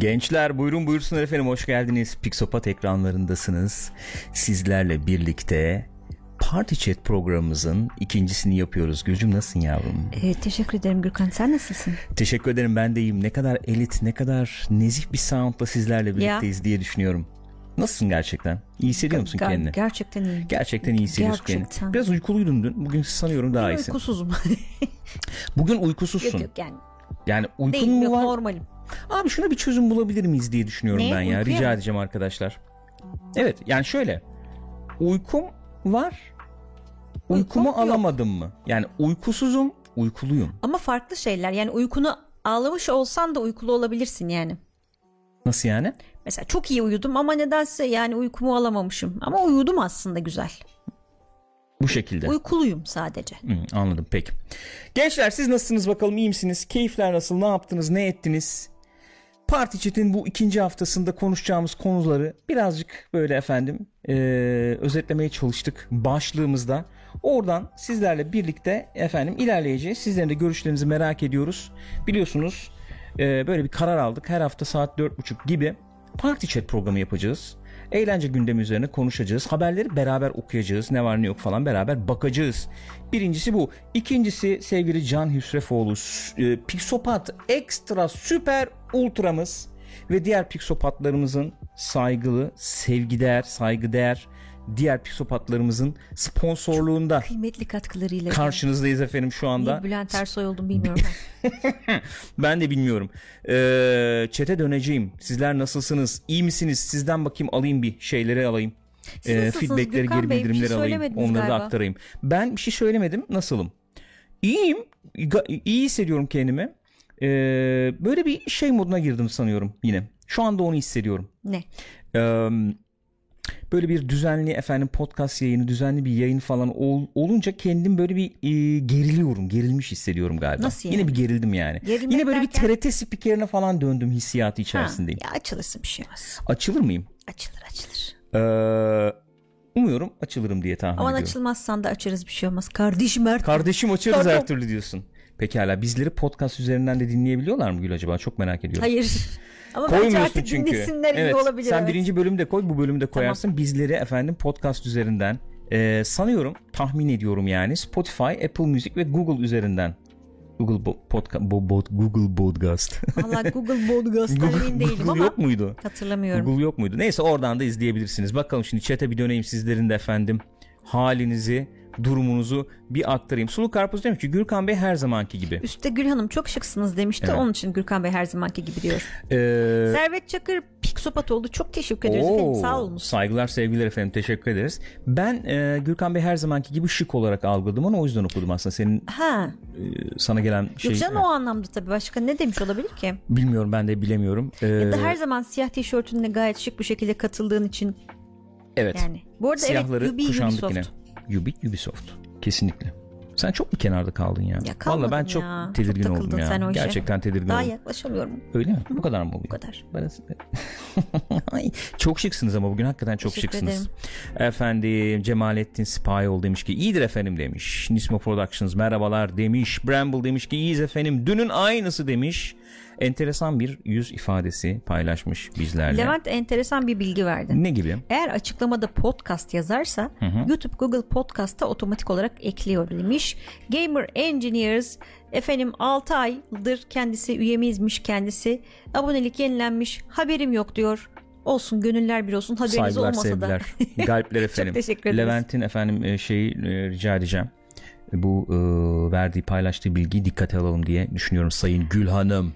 Gençler buyurun buyursunlar efendim hoş geldiniz. Pixopat ekranlarındasınız. Sizlerle birlikte Party Chat programımızın ikincisini yapıyoruz. Gülcüm nasılsın yavrum? Ee, teşekkür ederim Gürkan sen nasılsın? Teşekkür ederim ben de iyiyim. Ne kadar elit ne kadar nezih bir soundla sizlerle birlikteyiz ya. diye düşünüyorum. Nasılsın gerçekten? İyi hissediyor musun Ger- kendini? Gerçekten iyi. Gerçekten iyi hissediyorsun gerçekten. kendini. Biraz uykuluydun dün. Bugün sanıyorum daha iyisin. Uykusuzum. Bugün uykusuzsun. yok yok yani. Yani uykun Değil, mu yok, var? normalim. Abi şuna bir çözüm bulabilir miyiz diye düşünüyorum Ne? ben ya. Uykuya Rica mı? edeceğim arkadaşlar. Evet yani şöyle. Uykum var. Uykumu Uykum yok. alamadım mı? Yani uykusuzum, uykuluyum. Ama farklı şeyler yani uykunu ağlamış olsan da uykulu olabilirsin yani. Nasıl yani? Mesela çok iyi uyudum ama nedense yani uykumu alamamışım. Ama uyudum aslında güzel. Bu şekilde. Uykuluyum sadece. Hı, anladım peki. Gençler siz nasılsınız bakalım iyi misiniz? Keyifler nasıl? Ne yaptınız? Ne ettiniz? Parti Chat'in bu ikinci haftasında konuşacağımız konuları birazcık böyle efendim e, özetlemeye çalıştık başlığımızda. Oradan sizlerle birlikte efendim ilerleyeceğiz. Sizlerin de görüşlerinizi merak ediyoruz. Biliyorsunuz e, böyle bir karar aldık. Her hafta saat 4.30 gibi Parti Chat programı yapacağız. Eğlence gündemi üzerine konuşacağız. Haberleri beraber okuyacağız. Ne var ne yok falan beraber bakacağız. Birincisi bu. İkincisi sevgili Can Hüsrefoğlu. E, Pixopat ekstra süper ultramız ve diğer pixopatlarımızın saygılı, sevgideğer, saygıdeğer diğer pixopatlarımızın sponsorluğunda Kıymetli katkılarıyla. karşınızdayız efendim şu anda. Niye Bülent Ersoy oldum bilmiyorum. Ben de bilmiyorum. Ee, çete döneceğim. Sizler nasılsınız? İyi misiniz? Sizden bakayım alayım bir şeyleri alayım. Siz nasılsınız feedbackleri, Gürkan geri Bey? Bir şey bildirimleri alayım. Onları da galiba. aktarayım. Ben bir şey söylemedim. Nasılım? İyiyim. İyi hissediyorum kendimi. Ee, böyle bir şey moduna girdim sanıyorum yine. Şu anda onu hissediyorum. ne? Ee, böyle bir düzenli efendim podcast yayını, düzenli bir yayın falan ol- olunca kendim böyle bir e, geriliyorum, gerilmiş hissediyorum galiba. Nasıl Yine yani? bir gerildim yani. Gerilmek Yine böyle derken? bir TRT spikerine falan döndüm hissiyatı Ha, içerisindeyim. ya açılırsın bir şey olmaz. Açılır mıyım? Açılır açılır. Ee, umuyorum açılırım diye tahmin Aman ediyorum. açılmazsan da açarız bir şey olmaz. Kardeşim Mert. Kardeşim açarız Pardon. her türlü diyorsun. Pekala bizleri podcast üzerinden de dinleyebiliyorlar mı Gül acaba? Çok merak ediyorum. Hayır. Ama Koymuyorsun çünkü. evet, olabilir. Sen evet. birinci bölümü de koy bu bölümü de koyarsın. Bizleri efendim podcast üzerinden e, sanıyorum tahmin ediyorum yani Spotify, Apple Music ve Google üzerinden Google bo- podcast bo- bo- Google Podcast. Valla Google Podcast'tan emin değilim Google ama yok muydu? hatırlamıyorum. Google yok muydu? Neyse oradan da izleyebilirsiniz. Bakalım şimdi chat'e bir döneyim sizlerin de efendim halinizi, durumunuzu bir aktarayım. Sulu Karpuz demiş ki Gürkan Bey her zamanki gibi. Üstte Gül Hanım çok şıksınız demişti. Evet. Onun için Gürkan Bey her zamanki gibi diyor. Ee, Servet Çakır Piksopat oldu. Çok teşekkür ederiz efendim. Oo, Sağ olun. Saygılar sevgiler efendim teşekkür ederiz. Ben e, Gürkan Bey her zamanki gibi şık olarak algıladım onu o yüzden okudum aslında senin Ha. e, sana gelen şey. Yok canım o anlamda tabii. Başka ne demiş olabilir ki? Bilmiyorum ben de bilemiyorum. Ee, Ya da her zaman siyah tişörtünle gayet şık bir şekilde katıldığın için evet yani. Bu arada siyahları evet kuşandık Ubisoft. yine. Ubi, Ubisoft kesinlikle. Sen çok mu kenarda kaldın ya? Ya Vallahi ben çok ya. tedirgin Çok oldum ya. Gerçekten tedirgin Daha oldum. yaklaşamıyorum. Öyle mi? Bu kadar mı oluyor? Bu kadar. Ben- Ay, çok şıksınız ama bugün hakikaten çok Teşekkür şıksınız. Efendim Cemalettin Spyol demiş ki iyidir efendim demiş. Nismo Productions merhabalar demiş. Bramble demiş ki iyiyiz efendim. Dünün aynısı demiş. Enteresan bir yüz ifadesi paylaşmış bizlerle. Levent enteresan bir bilgi verdi. Ne gibi? Eğer açıklamada podcast yazarsa YouTube Google Podcast'a otomatik olarak ekliyor demiş. Gamer Engineers efendim 6 aydır kendisi üyemizmiş kendisi. Abonelik yenilenmiş haberim yok diyor. Olsun gönüller bir olsun haberiniz Saygılar olmasa sevgiler. da. Galpler efendim. teşekkür ederiz. Levent'in efendim e, şeyi e, rica edeceğim. Bu e, verdiği paylaştığı bilgiyi dikkate alalım diye düşünüyorum Sayın Gül Hanım.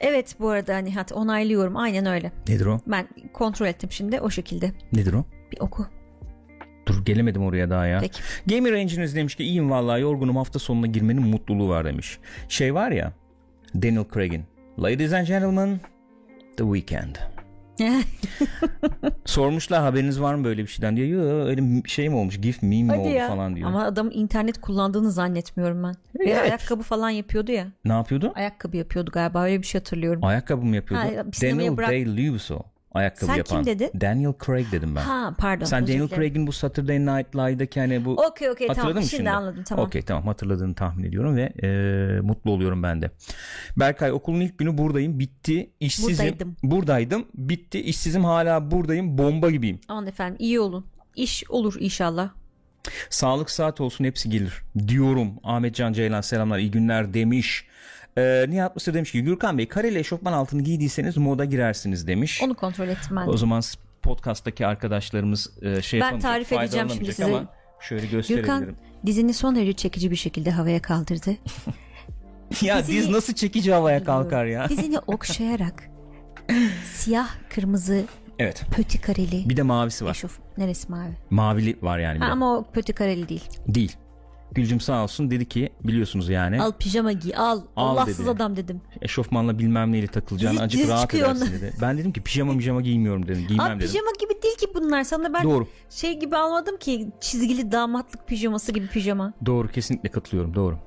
Evet bu arada Nihat onaylıyorum aynen öyle. Nedir o? Ben kontrol ettim şimdi o şekilde. Nedir o? Bir oku. Dur gelemedim oraya daha ya. Peki. Gamer Engineers demiş ki iyiyim vallahi yorgunum hafta sonuna girmenin mutluluğu var demiş. Şey var ya Daniel Craig'in Ladies and Gentlemen The Weeknd. Sormuşlar haberiniz var mı böyle bir şeyden diyor. Yo öyle şey mi olmuş gif meme mi Hadi oldu ya. falan diyor. Ama adamın internet kullandığını zannetmiyorum ben. Ve Evet. ayakkabı falan yapıyordu ya. Ne yapıyordu? Ayakkabı yapıyordu galiba öyle bir şey hatırlıyorum. Ayakkabı mı yapıyordu? Ha, Daniel bırak- Day-Lewis o. ayakkabı Sen yapan. kim dedin? Daniel Craig dedim ben. Ha pardon. Sen Daniel. Craig'in bu Saturday Night Live'daki hani bu Okey okey Hatırladın tamam mı şimdi, anladım tamam. Okey tamam hatırladığını tahmin ediyorum ve e, mutlu oluyorum ben de. Berkay okulun ilk günü buradayım bitti işsizim. Buradaydım. Buradaydım bitti işsizim hala buradayım bomba gibiyim. Aman efendim iyi olun. İş olur inşallah. Sağlık saat olsun hepsi gelir diyorum. Ahmet Can Ceylan selamlar iyi günler demiş. Ee, Nihat Mısır demiş ki Gürkan Bey kareli eşofman altını giydiyseniz moda girersiniz demiş. Onu kontrol ettim ben. O zaman podcast'taki arkadaşlarımız e, şey Ben tarif edeceğim şimdi size. Ama şöyle gösterebilirim. Gürkan dizini son derece çekici bir şekilde havaya kaldırdı. ya dizini- diz nasıl çekici havaya kalkar ya? Dizini okşayarak siyah kırmızı Evet. pöti kareli Bir de mavisi var. eşof. Neresi mavi? Mavili var yani Ha, ama o pöti kareli değil. Değil. Gülcüm sağ olsun dedi ki biliyorsunuz yani Al pijama giy al. Al Allahsız dedi. adam dedim. eşofmanla bilmem neyle takılacağını acık rahat edersin ondan. dedi. Ben dedim ki pijama pijama giymiyorum dedim. Giymem Abi dedim. pijama gibi değil ki bunlar. Sana ben Doğru. şey gibi almadım ki çizgili damatlık pijaması gibi pijama. Doğru kesinlikle katılıyorum doğru.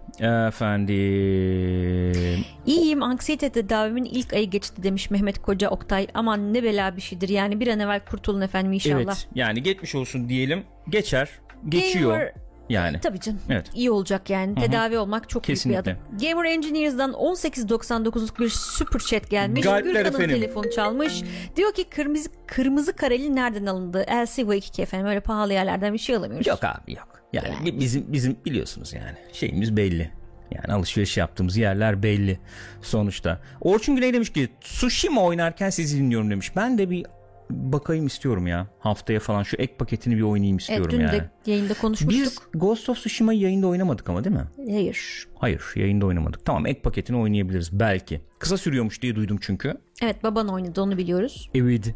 Efendim. İyiyim anksiyete tedavimin ilk ayı geçti demiş Mehmet Koca Oktay. Aman ne bela bir şeydir yani bir an evvel kurtulun efendim inşallah. Evet yani geçmiş olsun diyelim. Geçer. Geçiyor. Gamer, Yani. tabii canım Evet. iyi olacak yani tedavi olmak çok Kesinlikle. büyük bir adım. Gamer Engineers'dan 18.99'luk bir super chat gelmiş. Galipler Gürkan'ın efendim. telefonu çalmış. Diyor ki kırmızı kırmızı kareli nereden alındı? LCV 2 efendim öyle pahalı yerlerden bir şey alamıyoruz. Yok abi yok. Yani bi- bizim bizim biliyorsunuz yani şeyimiz belli. Yani alışveriş yaptığımız yerler belli sonuçta. Orçun Güney demiş ki Tsushima oynarken sizi dinliyorum demiş. Ben de bir bakayım istiyorum ya. Haftaya falan şu ek paketini bir oynayayım Evet istiyorum dün yani. de yayında konuşmuştuk. Biz Ghost of Tsushima'yı yayında oynamadık ama değil mi? Hayır. Hayır yayında oynamadık. Tamam ek paketini oynayabiliriz belki. Kısa sürüyormuş diye duydum çünkü. Evet baban oynadı onu biliyoruz. Evet.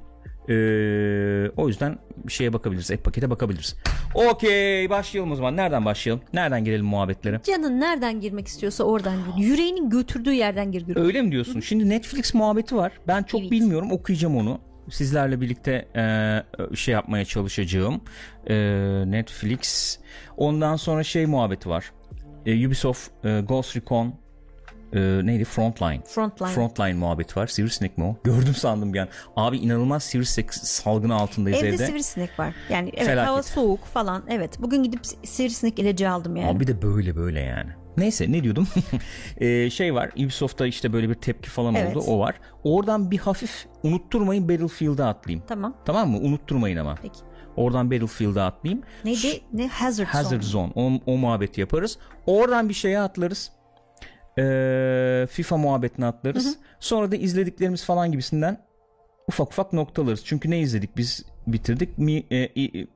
Ee, o yüzden bir şeye bakabiliriz. Ek pakete bakabiliriz. Okey başlayalım o zaman. Nereden başlayalım? Nereden girelim muhabbetlere? Canın nereden girmek istiyorsa oradan gir. Yüreğinin götürdüğü yerden gir. Öyle mi diyorsun? Şimdi Netflix muhabbeti var. Ben çok Evet. bilmiyorum. Okuyacağım onu. Sizlerle birlikte e, şey yapmaya çalışacağım. E, Netflix. Ondan sonra şey muhabbeti var. E, Ubisoft e, Ghost Recon e, neydi? Frontline. Frontline. Frontline muhabbeti var. Sivrisinek mi o? Gördüm sandım bir an. Abi inanılmaz sivrisinek salgını altındayız Evde, evde. sivrisinek var. Yani evet Felaket. hava soğuk falan. Evet. Bugün gidip sivrisinek ilacı aldım yani. Abi bir de böyle böyle yani. Neyse ne diyordum? Ee, şey var Ubisoft'ta işte böyle bir tepki falan Evet. oldu o var. Oradan bir hafif unutturmayın Battlefield'a atlayayım. Tamam. Tamam mı? Unutturmayın ama. Peki. Oradan Battlefield'a atlayayım. Neydi? Ne? Hazard, Hazard Zone. Zone. O, o muhabbeti yaparız. Oradan bir şeye atlarız. Ee, FIFA muhabbetine atlarız. Sonra da izlediklerimiz falan gibisinden ufak ufak noktalarız. Çünkü ne izledik biz bitirdik? Mi, e, e,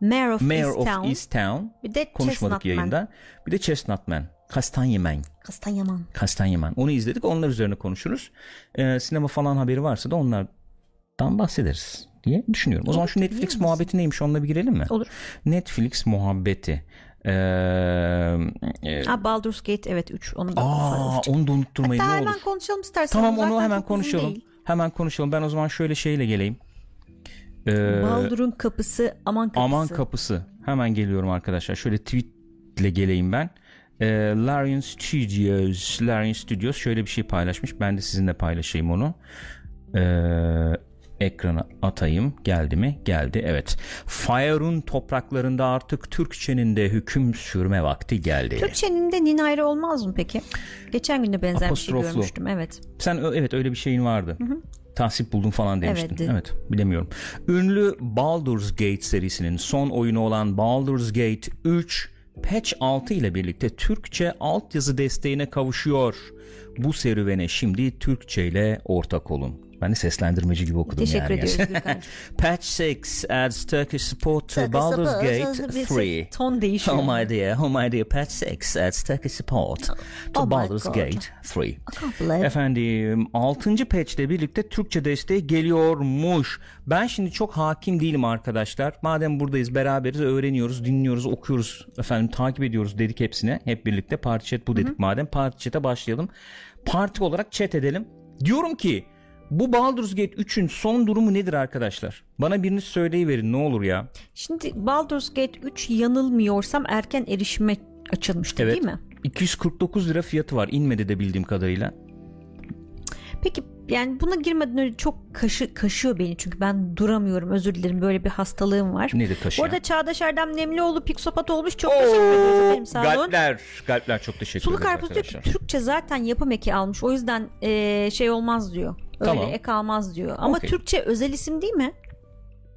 Mayor of Mayor East of Town. East Town. Bir de Konuşmadık Chestnut Man. yayında. Bir de Chestnut Man. Kastanyeman. Kastanyaman. Kastanyeman. Onu izledik. Onlar üzerine konuşuruz. Ee, sinema falan haberi varsa da onlardan bahsederiz diye düşünüyorum. O zaman şu Netflix muhabbeti neymiş onunla bir girelim mi? Olur. Netflix muhabbeti. Ee, e, Ha, Baldur's Gate evet 3. Onu da aa, onu da unutturmayın Hatta ne hemen olur. konuşalım istersen. Tamam onu hemen konuşalım. değil. Hemen konuşalım. Ben o zaman şöyle şeyle geleyim. Ee, Baldur'un kapısı aman kapısı. Aman kapısı. Hemen geliyorum arkadaşlar. Şöyle tweetle geleyim ben. Ee, Larian Studios. Larian Studios şöyle bir şey paylaşmış. Ben de sizinle paylaşayım onu. Ee, ekrana atayım. Geldi mi? Geldi. Evet. Fire'un topraklarında artık Türkçenin de hüküm sürme vakti geldi. Türkçenin de nin ayrı olmaz mı peki? Geçen gün de benzer bir şey görmüştüm. Evet. Sen evet öyle bir şeyin vardı. Tahsip buldum falan demiştin. Evet. Evet, bilemiyorum. Ünlü Baldur's Gate serisinin son oyunu olan Baldur's Gate 3 Patch 6 ile birlikte Türkçe altyazı desteğine kavuşuyor. Bu serüvene şimdi Türkçe ile ortak olun. Ben de seslendirmeci gibi okudum Teşekkür yani. ediyoruz Gürkan. Patch 6 adds Turkish support to Baldur's Gate 3. Ton değişiyor. Oh my dear, oh my dear, Patch 6 adds Turkish support to Oh Baldur's God. Gate 3. can't believe. Efendim 6. patch'le birlikte Türkçe desteği geliyormuş. Ben şimdi çok hakim değilim arkadaşlar. Madem buradayız beraberiz öğreniyoruz, dinliyoruz, okuyoruz. Efendim takip ediyoruz dedik hepsine. Hep birlikte parti chat bu dedik madem. Parti chat'e başlayalım. Parti olarak chat edelim. Diyorum ki bu Baldur's Gate 3'ün son durumu nedir arkadaşlar? Bana birini söyleyiverin ne olur ya. Şimdi Baldur's Gate 3 yanılmıyorsam erken erişime açılmıştı Evet. değil mi? 249 lira fiyatı var. İnmedi de bildiğim kadarıyla. Peki yani buna girmeden önce çok kaşı, kaşıyor beni çünkü ben duramıyorum özür dilerim böyle bir hastalığım var. Nedir kaşıyan? Orada Çağdaş Erdem Nemlioğlu piksopat olmuş çok teşekkür ederiz efendim sağ olun. Galpler, galpler çok teşekkür Sulu ederiz Karpuz diyor ki. Türkçe zaten yapım eki almış o yüzden eee, şey olmaz diyor. Öyle Tamam. ek almaz diyor. Ama Okey. Türkçe özel isim değil mi?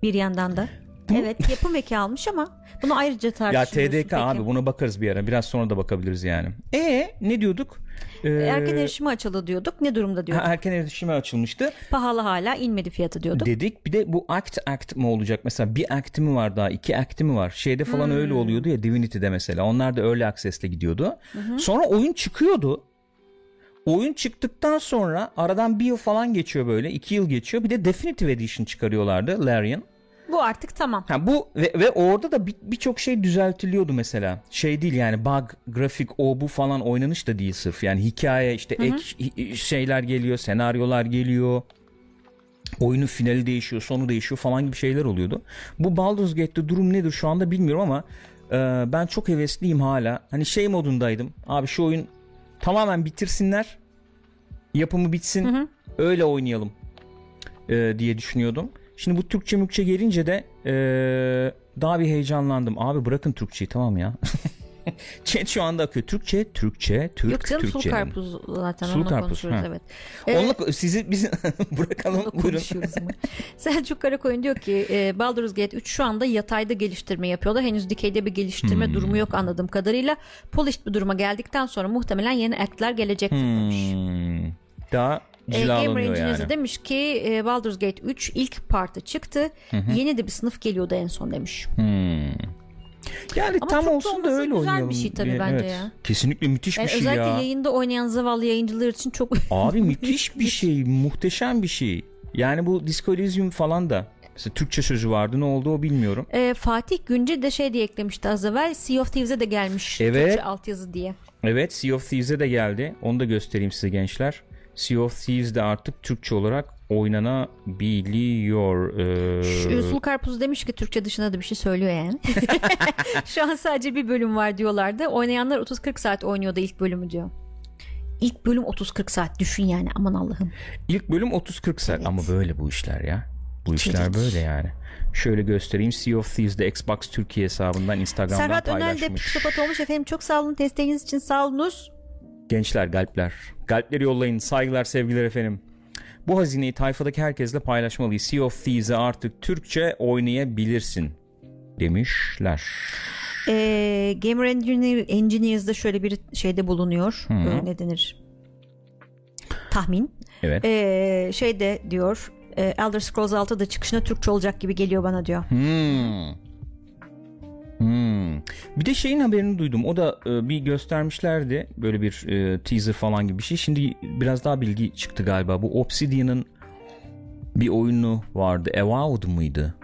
Bir yandan da. Evet yapım eki almış ama bunu ayrıca Ya tartışıyoruz. TDK abi buna bakarız bir ara. Biraz sonra da bakabiliriz yani. E ne diyorduk? Ee, Erken erişime açıldı diyorduk. Ne durumda ha, diyorduk. erken erişime açılmıştı. Pahalı hala inmedi fiyatı diyorduk. Dedik bir de bu act act mı olacak? Mesela bir act'i mi var daha? iki act'i mi var? Şeyde falan Hmm. öyle oluyordu ya Divinity'de mesela. Onlar da early access'le gidiyordu. Sonra oyun çıkıyordu. Oyun çıktıktan sonra aradan bir yıl falan geçiyor böyle. iki yıl geçiyor. Bir de Definitive Edition çıkarıyorlardı Larian. Bu artık tamam. Ha bu ve, ve orada da bir- birçok şey düzeltiliyordu mesela. Şey değil yani bug, grafik, o bu falan oynanış da değil sırf. Yani hikaye işte ek şeyler geliyor, senaryolar geliyor. Oyunun finali değişiyor, sonu değişiyor falan gibi şeyler oluyordu. Bu Baldur's Gate'de durum nedir şu anda bilmiyorum ama e, ben çok hevesliyim hala. Hani şey modundaydım. Abi şu oyun tamamen bitirsinler. Yapımı bitsin. Öyle oynayalım e, diye düşünüyordum. Şimdi bu Türkçe mükçe gelince de e, daha bir heyecanlandım. Abi bırakın Türkçeyi tamam ya. Chat şu anda akıyor. Türkçe, Türkçe, Türk, Yok canım Türkçe. sulu karpuz zaten Sulu onunla karpuz, konuşuyoruz ha. evet. Ee, Onunla sizi biz bırakalım buyurun. Selçuk Karakoyun diyor ki e, Baldur's Gate 3 şu anda yatayda geliştirme yapıyorlar. Henüz dikeyde bir geliştirme Hmm. durumu yok anladığım kadarıyla. Polished bir duruma geldikten sonra muhtemelen yeni act'ler gelecektir demiş. Hmm. Daha E, cilalanıyor de yani. demiş ki e, Baldur's Gate 3 ilk partı çıktı. Yeni de bir sınıf geliyordu en son demiş. Hmm. Yani Ama tam olsun da öyle güzel bir oynayalım. şey tabii bence Evet. ya. Kesinlikle müthiş Yani bir şey özellikle ya. yayında oynayan zavallı yayıncılar için çok Abi müthiş bir şey, muhteşem bir şey. Yani bu Disco Elysium falan da mesela Türkçe sözü vardı ne oldu o bilmiyorum. E, Fatih Günce de şey diye eklemişti az evvel Sea of Thieves'e de gelmiş. Evet. Türkçe altyazı diye. Evet Sea of Thieves'e de geldi. Onu da göstereyim size gençler. Sea of Thieves de artık Türkçe olarak oynanabiliyor. Ee, Şu, Sulu Karpuz demiş ki Türkçe dışında da bir şey söylüyor yani. Şu an sadece bir bölüm var diyorlardı. Oynayanlar 30-40 saat oynuyordu ilk bölümü diyor. İlk bölüm 30-40 saat düşün yani aman Allah'ım. İlk bölüm 30-40 saat Evet. ama böyle bu işler ya. Bu işler İçerik. böyle yani. Şöyle göstereyim. Sea of Thieves'de Xbox Türkiye hesabından Instagram'dan Serhat Önel de paylaşmış. psikopat olmuş efendim çok sağ olun desteğiniz için sağ olunuz. Gençler galpler. Galpleri yollayın. Saygılar sevgiler efendim. Bu hazineyi tayfadaki herkesle paylaşmalıyız. Sea of Thieves'e artık Türkçe oynayabilirsin demişler. Ee, Gamer Engineer, Engineers'da şöyle bir şeyde bulunuyor. Ee, ne denir? Tahmin. Evet. Ee, şey de diyor e, Elder Scrolls 6 da çıkışına Türkçe olacak gibi geliyor bana diyor. Hmm. Hmm. Bir de şeyin haberini duydum. O da e, bir göstermişlerdi. Böyle bir e, teaser falan gibi bir şey. Şimdi biraz daha bilgi çıktı galiba. Bu Obsidian'ın bir oyunu vardı. Avowed mıydı?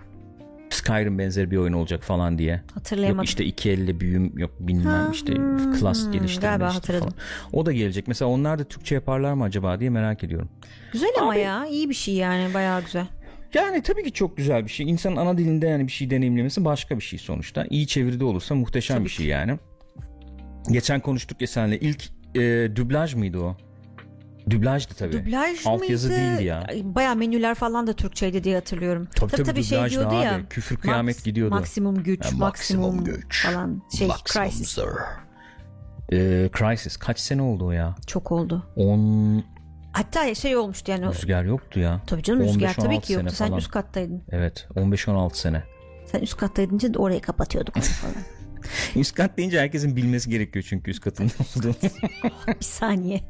Skyrim benzeri bir oyun olacak falan diye. Hatırlayamadım. Yok işte iki elle büyüm yok bilmem Ha, işte hmm, class geliştirme galiba işte hatırladım. falan. O da gelecek. Mesela onlar da Türkçe yaparlar mı acaba diye merak ediyorum. Güzel ama Abi- ya iyi bir şey yani bayağı güzel. Yani tabii ki çok güzel bir şey. İnsanın ana dilinde yani bir şey deneyimlemesi başka bir şey sonuçta. İyi çeviride olursa muhteşem bir şey yani. Geçen konuştuk ya seninle. İlk e, dublaj mıydı o? Dublajdı tabii. Dublaj Altyazı mıydı? değildi ya. Ay, Bayağı menüler falan da Türkçeydi diye hatırlıyorum. Tabii tabii, şey dublajdı diyordu abi. ya. Küfür kıyamet Max- gidiyordu. Maksimum güç, Ya, maksimum, maksimum güç. falan şey Maximum Crisis Sir. E, Crisis kaç sene oldu o ya? çok oldu. 10 Hatta şey olmuştu yani. rüzgar yoktu ya. Tabii canım rüzgar 15-16 tabii ki yoktu. Sen falan. üst kattaydın. Evet 15-16 sene. Sen üst kattaydınca da orayı kapatıyorduk falan. Üst kat deyince herkesin bilmesi gerekiyor çünkü üst katın olduğunu. bir saniye.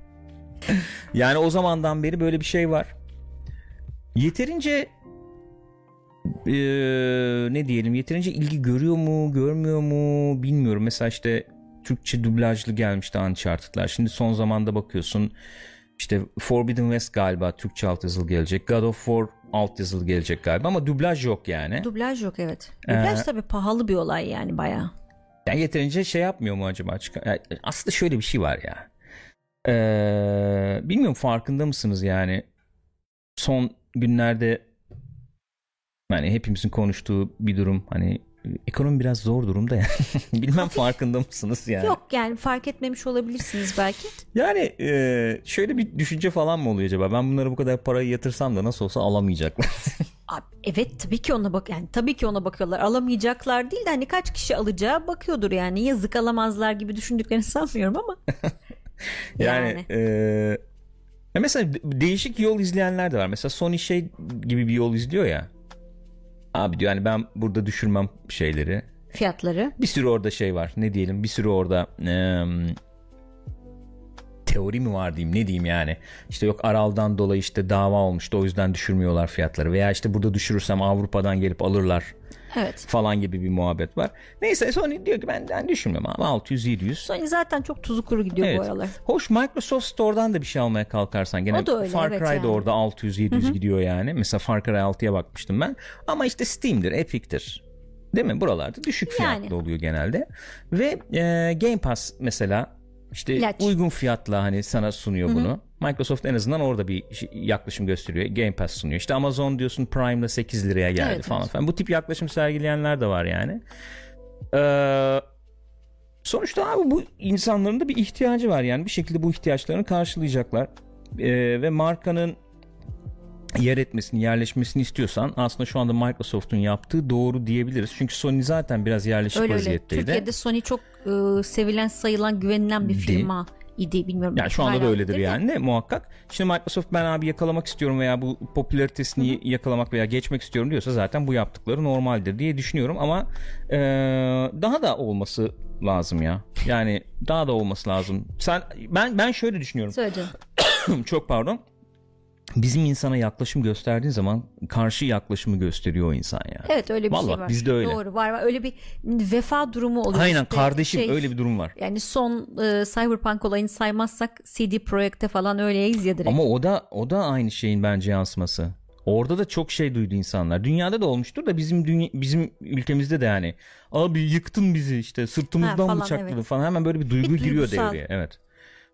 Yani o zamandan beri böyle bir şey var. Yeterince eee, ne diyelim yeterince ilgi görüyor mu görmüyor mu bilmiyorum. Mesela işte Türkçe dublajlı gelmişti Uncharted'lar. Şimdi son zamanda bakıyorsun işte Forbidden West galiba Türkçe altyazılı gelecek. God of War altyazılı gelecek galiba ama dublaj yok yani. Dublaj yok evet. Dublaj Ee, tabii pahalı bir olay yani bayağı. Yani yeterince şey yapmıyor mu acaba? Yani aslında şöyle bir şey var ya. Ee, bilmiyorum farkında mısınız yani? Son günlerde yani hepimizin konuştuğu bir durum hani ekonomi biraz zor durumda ya. Bilmem farkında mısınız yani? Yok yani fark etmemiş olabilirsiniz belki. Yani e, şöyle bir düşünce falan mı oluyor acaba? Ben bunlara bu kadar parayı yatırsam da nasıl olsa alamayacaklar. Abi, evet tabii ki ona bak yani tabii ki ona bakıyorlar. Alamayacaklar değil de hani kaç kişi alacağı bakıyordur yani. Yazık alamazlar gibi düşündüklerini sanmıyorum ama. yani Yani. e, mesela de- değişik yol izleyenler de var. Mesela Sony şey gibi bir yol izliyor ya. Abi diyor yani ben burada düşürmem şeyleri. Fiyatları. Bir sürü orada şey var. Ne diyelim? Bir sürü orada e, teori mi var diyeyim ne diyeyim yani. İşte yok Aral'dan dolayı işte dava olmuştu o yüzden düşürmüyorlar fiyatları. Veya işte burada düşürürsem Avrupa'dan gelip alırlar Evet. falan gibi bir muhabbet var. Neyse Sony diyor ki ben, ben düşünmüyorum abi 600-700. Sony zaten çok tuzu kuru gidiyor Evet. bu aralar. Hoş Microsoft Store'dan da bir şey almaya kalkarsan gene öyle, Far evet Cry de yani. orada 600-700 gidiyor yani. Mesela Far Cry 6'ya bakmıştım ben. Ama işte Steam'dir, Epic'tir. Değil mi? Buralarda düşük fiyatlı Yani. oluyor genelde. Ve e, Game Pass mesela işte İlaç. uygun fiyatla hani sana sunuyor bunu. Microsoft en azından orada bir yaklaşım gösteriyor. Game Pass sunuyor. İşte Amazon diyorsun Prime'da 8 liraya geldi Evet, falan evet. filan. Bu tip yaklaşım sergileyenler de var yani. Ee, sonuçta abi bu insanların da bir ihtiyacı var yani bir şekilde bu ihtiyaçlarını karşılayacaklar Ee, ve markanın yer etmesini yerleşmesini istiyorsan aslında şu anda Microsoft'un yaptığı doğru diyebiliriz çünkü Sony zaten biraz yerleşik Öyle öyle. vaziyetteydi. Türkiye'de Sony çok e, sevilen sayılan güvenilen bir firma idi bilmiyorum. Yani şu anda da öyledir yani de muhakkak. Şimdi Microsoft ben abi yakalamak istiyorum veya bu popülaritesini yakalamak veya geçmek istiyorum diyorsa zaten bu yaptıkları normaldir diye düşünüyorum ama e, daha da olması lazım ya. Yani daha da olması lazım. Sen ben ben şöyle düşünüyorum. Söyle canım. Çok pardon. Bizim insana yaklaşım gösterdiğin zaman karşı yaklaşımı gösteriyor o insan ya. Evet öyle bir Vallahi şey var. bizde öyle. Doğru var var. Öyle bir vefa durumu oluyor. Aynen İşte kardeşim şey, öyle bir durum var. Yani son e, Cyberpunk olayını saymazsak CD Projekt'te falan öyleyiz ya direkt. Ama o da o da aynı şeyin bence yansıması. Orada da çok şey duydu insanlar. Dünyada da olmuştur da bizim dünya, bizim ülkemizde de yani abi yıktın bizi işte sırtımızdan Ha, falan, bıçakladın evet. falan hemen böyle bir duygu Bir giriyor duygusal. devreye. Evet.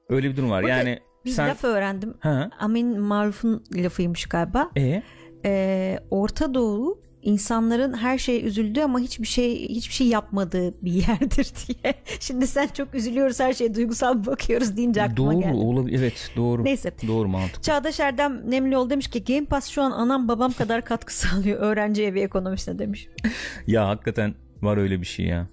Öyle bir durum var. Burada yani bir sen laf öğrendim. ha Amin Maruf'un lafıymış galiba. e Ee, Orta Doğu insanların her şeye üzüldüğü ama hiçbir şey hiçbir şey yapmadığı bir yerdir diye. Şimdi sen çok üzülüyoruz her şeye duygusal bakıyoruz deyince aklıma doğru geldi. olabilir. Evet doğru. Neyse. Doğru mantık. Çağdaş Erdem Nemlioğlu demiş ki Game Pass şu an anam babam kadar katkı sağlıyor öğrenci evi ekonomisine demiş. Ya hakikaten var öyle bir şey ya.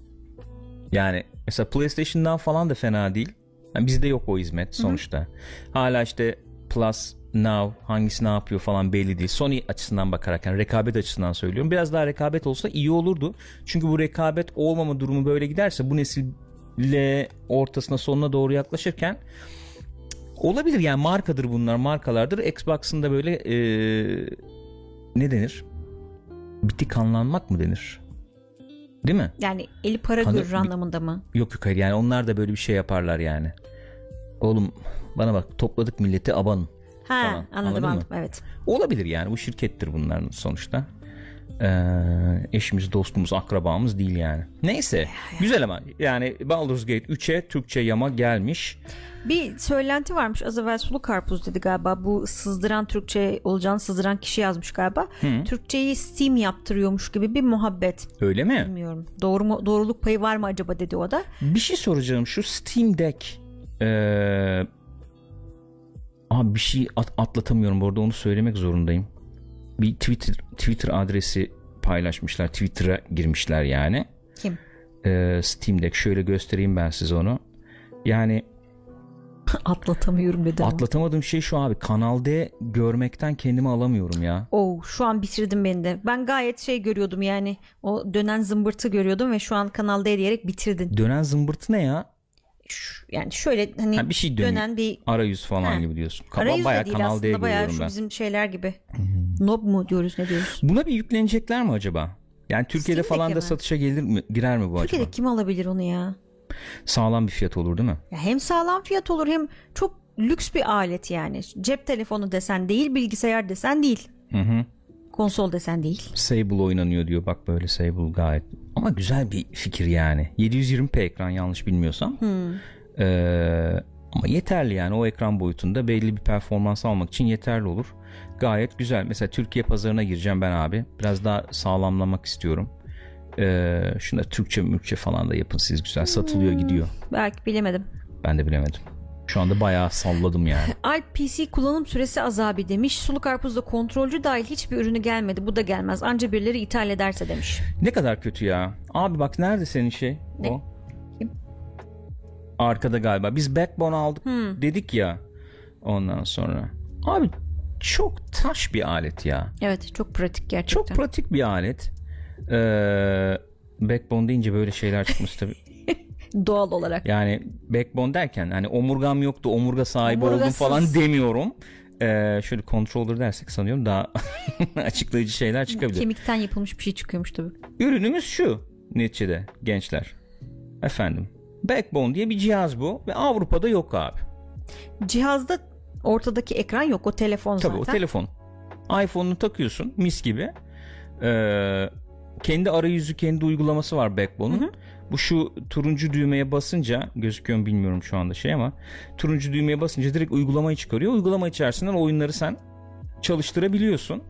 Yani mesela PlayStation'dan falan da fena değil. Yani bizde yok o hizmet sonuçta. Hala işte Plus Now hangisi ne yapıyor falan belli değil. Sony açısından bakarak yani rekabet açısından söylüyorum. Biraz daha rekabet olsa iyi olurdu. Çünkü bu rekabet olmama durumu böyle giderse bu nesille ortasına sonuna doğru yaklaşırken olabilir yani markadır bunlar markalardır. Xbox'ın da böyle eee, ne denir? Bitik anlanmak mı denir? Değil mi? Yani eli para Kanı- görür anlamında mı? Yok yok hayır yani onlar da böyle bir şey yaparlar yani. Oğlum bana bak topladık milleti abanın. Ha Falan, anladım anladın mı? anladım evet. Olabilir yani bu şirkettir bunların sonuçta. Ee, eşimiz, dostumuz, akrabamız değil yani. Neyse güzel ama yani Baldur's Gate 3'e Türkçe yama gelmiş. Bir söylenti varmış az evvel sulu karpuz dedi galiba bu sızdıran Türkçe olacağını sızdıran kişi yazmış galiba. Türkçeyi Steam yaptırıyormuş gibi bir muhabbet. Öyle mi? Bilmiyorum. Doğru mu, doğruluk payı var mı acaba dedi o da. Bir şey soracağım şu Steam Deck ee, abi bir şey at- atlatamıyorum bu arada onu söylemek zorundayım. Bir Twitter Twitter adresi paylaşmışlar. Twitter'a girmişler yani. Kim? Ee, Steam Deck şöyle göstereyim ben size onu. Yani Atlatamıyorum ama. atlatamadığım şey şu abi Kanal D görmekten kendimi alamıyorum ya. Oh şu an bitirdim beni de. Ben gayet şey görüyordum yani o dönen zımbırtı görüyordum ve şu an Kanal D diyerek bitirdin. Dönen zımbırtı ne ya? Yani şöyle hani Ha, bir şey dönüyor. dönen bir Arayüz falan Ha. gibi diyorsun. Kaba, arayüz de bayağı değil Kanal aslında bayağı şu ben. bizim şeyler gibi. Nob mu diyoruz ne diyoruz? Buna bir yüklenecekler mi acaba? Yani Türkiye'de Steam falan da mi? satışa gelir mi, girer mi bu Türkiye'de acaba? kim alabilir onu ya? Sağlam bir fiyat olur değil mi? ya? Hem sağlam fiyat olur hem çok lüks bir alet yani. Cep telefonu desen değil, bilgisayar desen değil. Hı hı. Konsol desen değil. Sable oynanıyor diyor. Bak böyle Sable gayet. Ama güzel bir fikir yani. 720p ekran yanlış bilmiyorsam. Ee, ama yeterli yani o ekran boyutunda belli bir performans almak için yeterli olur. Gayet güzel. Mesela Türkiye pazarına gireceğim ben abi. Biraz daha sağlamlamak istiyorum. Ee, şunda Türkçe Mürkçe falan da yapın siz güzel satılıyor Hmm. gidiyor. Belki bilemedim. Ben de bilemedim. Şu anda bayağı salladım yani. Alp PC kullanım süresi azabi demiş. Sulu karpuzda kontrolcü dahil hiçbir ürünü gelmedi. Bu da gelmez. Anca birileri ithal ederse demiş. ne kadar kötü ya. Abi bak nerede senin şey? Ne? O. Kim? Arkada galiba. Biz Backbone aldık Hmm. dedik ya. Ondan sonra. Abi çok taş bir alet ya. Evet çok pratik gerçekten. Çok pratik bir alet. Ee, backbone deyince böyle şeyler çıkmış tabii. Doğal olarak. Yani backbone derken hani omurgam yoktu omurga sahibi oldum Omurgasız. falan demiyorum. Ee, şöyle controller dersek sanıyorum daha açıklayıcı şeyler çıkabilir. Kemikten yapılmış bir şey çıkıyormuş tabii. Ürünümüz şu neticede gençler. Efendim backbone diye bir cihaz bu ve Avrupa'da yok abi. Cihazda ortadaki ekran yok. O telefon Tabii zaten. o telefon. iPhone'unu takıyorsun mis gibi. Ee, kendi arayüzü, kendi uygulaması var Backbone'un. Bu şu turuncu düğmeye basınca gözüküyor mu bilmiyorum şu anda şey ama turuncu düğmeye basınca direkt uygulamayı çıkarıyor. Uygulama içerisinden oyunları sen çalıştırabiliyorsun.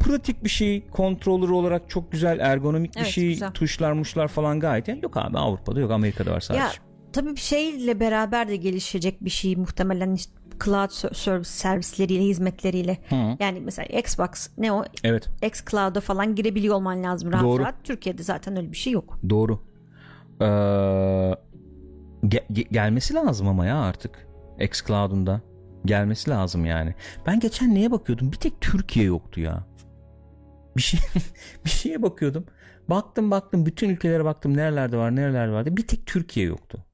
Pratik bir şey, controller olarak çok güzel, ergonomik bir Evet, şey, güzel. tuşlar, muşlar falan gayet. iyi. Yok abi Avrupa'da yok, Amerika'da var sadece. Ya tabii bir şeyle beraber de gelişecek bir şey muhtemelen işte cloud ser- service servisleriyle hizmetleriyle. Hı. Yani mesela Xbox ne o Evet, X Cloud'a falan girebiliyor olman lazım rahat Doğru. rahat. Türkiye'de zaten öyle bir şey yok. Doğru. Ee, ge- ge- gelmesi lazım ama ya artık. xCloud'un da gelmesi lazım yani. Ben geçen neye bakıyordum? Bir tek Türkiye yoktu ya. Bir şey bir şeye bakıyordum. Baktım baktım bütün ülkelere baktım nerelerde var nerelerde vardı. Bir tek Türkiye yoktu.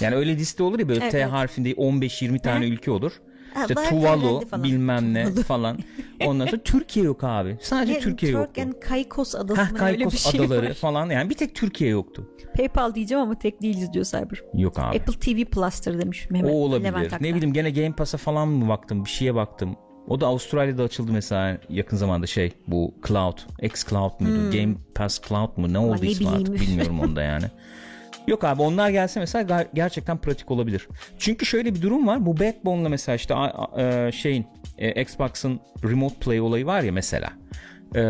Yani öyle liste olur ya böyle Evet, T harfinde 15-20 tane ülke olur. İşte Tuvalu falan. bilmem ne falan. Ondan sonra Türkiye yok abi. Sadece Yani Türkiye yoktu. and Caicos adası Heh, Caicos şey adaları var. falan yani bir tek Türkiye yoktu. PayPal diyeceğim ama tek değiliz diyor Cyber. Yok abi. Apple TV Plus'tır demiş Mehmet. O olabilir. Levent Aktan. Ne bileyim gene Game Pass'a falan mı baktım bir şeye baktım. O da Avustralya'da açıldı mesela yakın zamanda şey bu Cloud. X Cloud muydu? Game Pass Cloud mu? Ne oldu Hmm. ismi artık bilmiyorum onda yani. Yok abi onlar gelse mesela ger- gerçekten pratik olabilir. Çünkü şöyle bir durum var. Bu Backbone'la mesela işte e, şeyin e, Xbox'ın Remote Play olayı var ya mesela. E,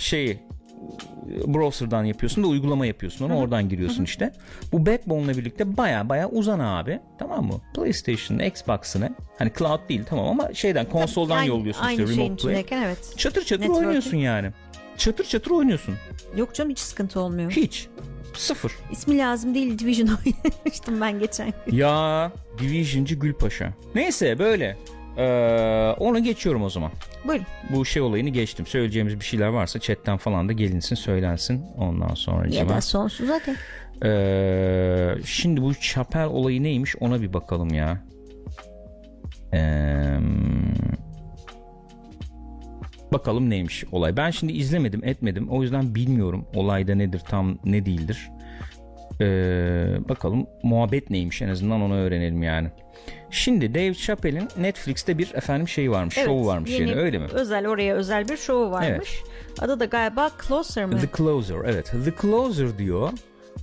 şeyi browser'dan yapıyorsun da uygulama yapıyorsun onu oradan giriyorsun işte. Bu Backbone'la birlikte baya baya uzan abi tamam mı? PlayStation'ın Xbox'ını hani cloud değil tamam ama şeyden konsoldan Aynı- yolluyorsun aynı işte şeyin Remote Play. evet. Çatır çatır Networking. oynuyorsun yani. Çatır çatır oynuyorsun. Yok canım hiç sıkıntı olmuyor. Hiç. Sıfır. İsmi lazım değil Division oynamıştım ben geçen gün. ya Division'cı Gülpaşa. Neyse böyle. Ee, onu geçiyorum o zaman. Buyurun. Bu şey olayını geçtim. Söyleyeceğimiz bir şeyler varsa chatten falan da gelinsin söylensin. Ondan sonra Ya da sonsuz zaten. Ee, şimdi bu Chapel olayı neymiş ona bir bakalım ya. Ee, bakalım neymiş olay. Ben şimdi izlemedim etmedim. O yüzden bilmiyorum olayda nedir tam ne değildir. Ee, bakalım muhabbet neymiş en azından onu öğrenelim yani. Şimdi Dave Chappelle'in Netflix'te bir efendim şey varmış, Evet, şovu varmış yeni yani öyle mi? Özel oraya özel bir şovu varmış. Adı da galiba Closer mı? The Closer evet. The Closer diyor.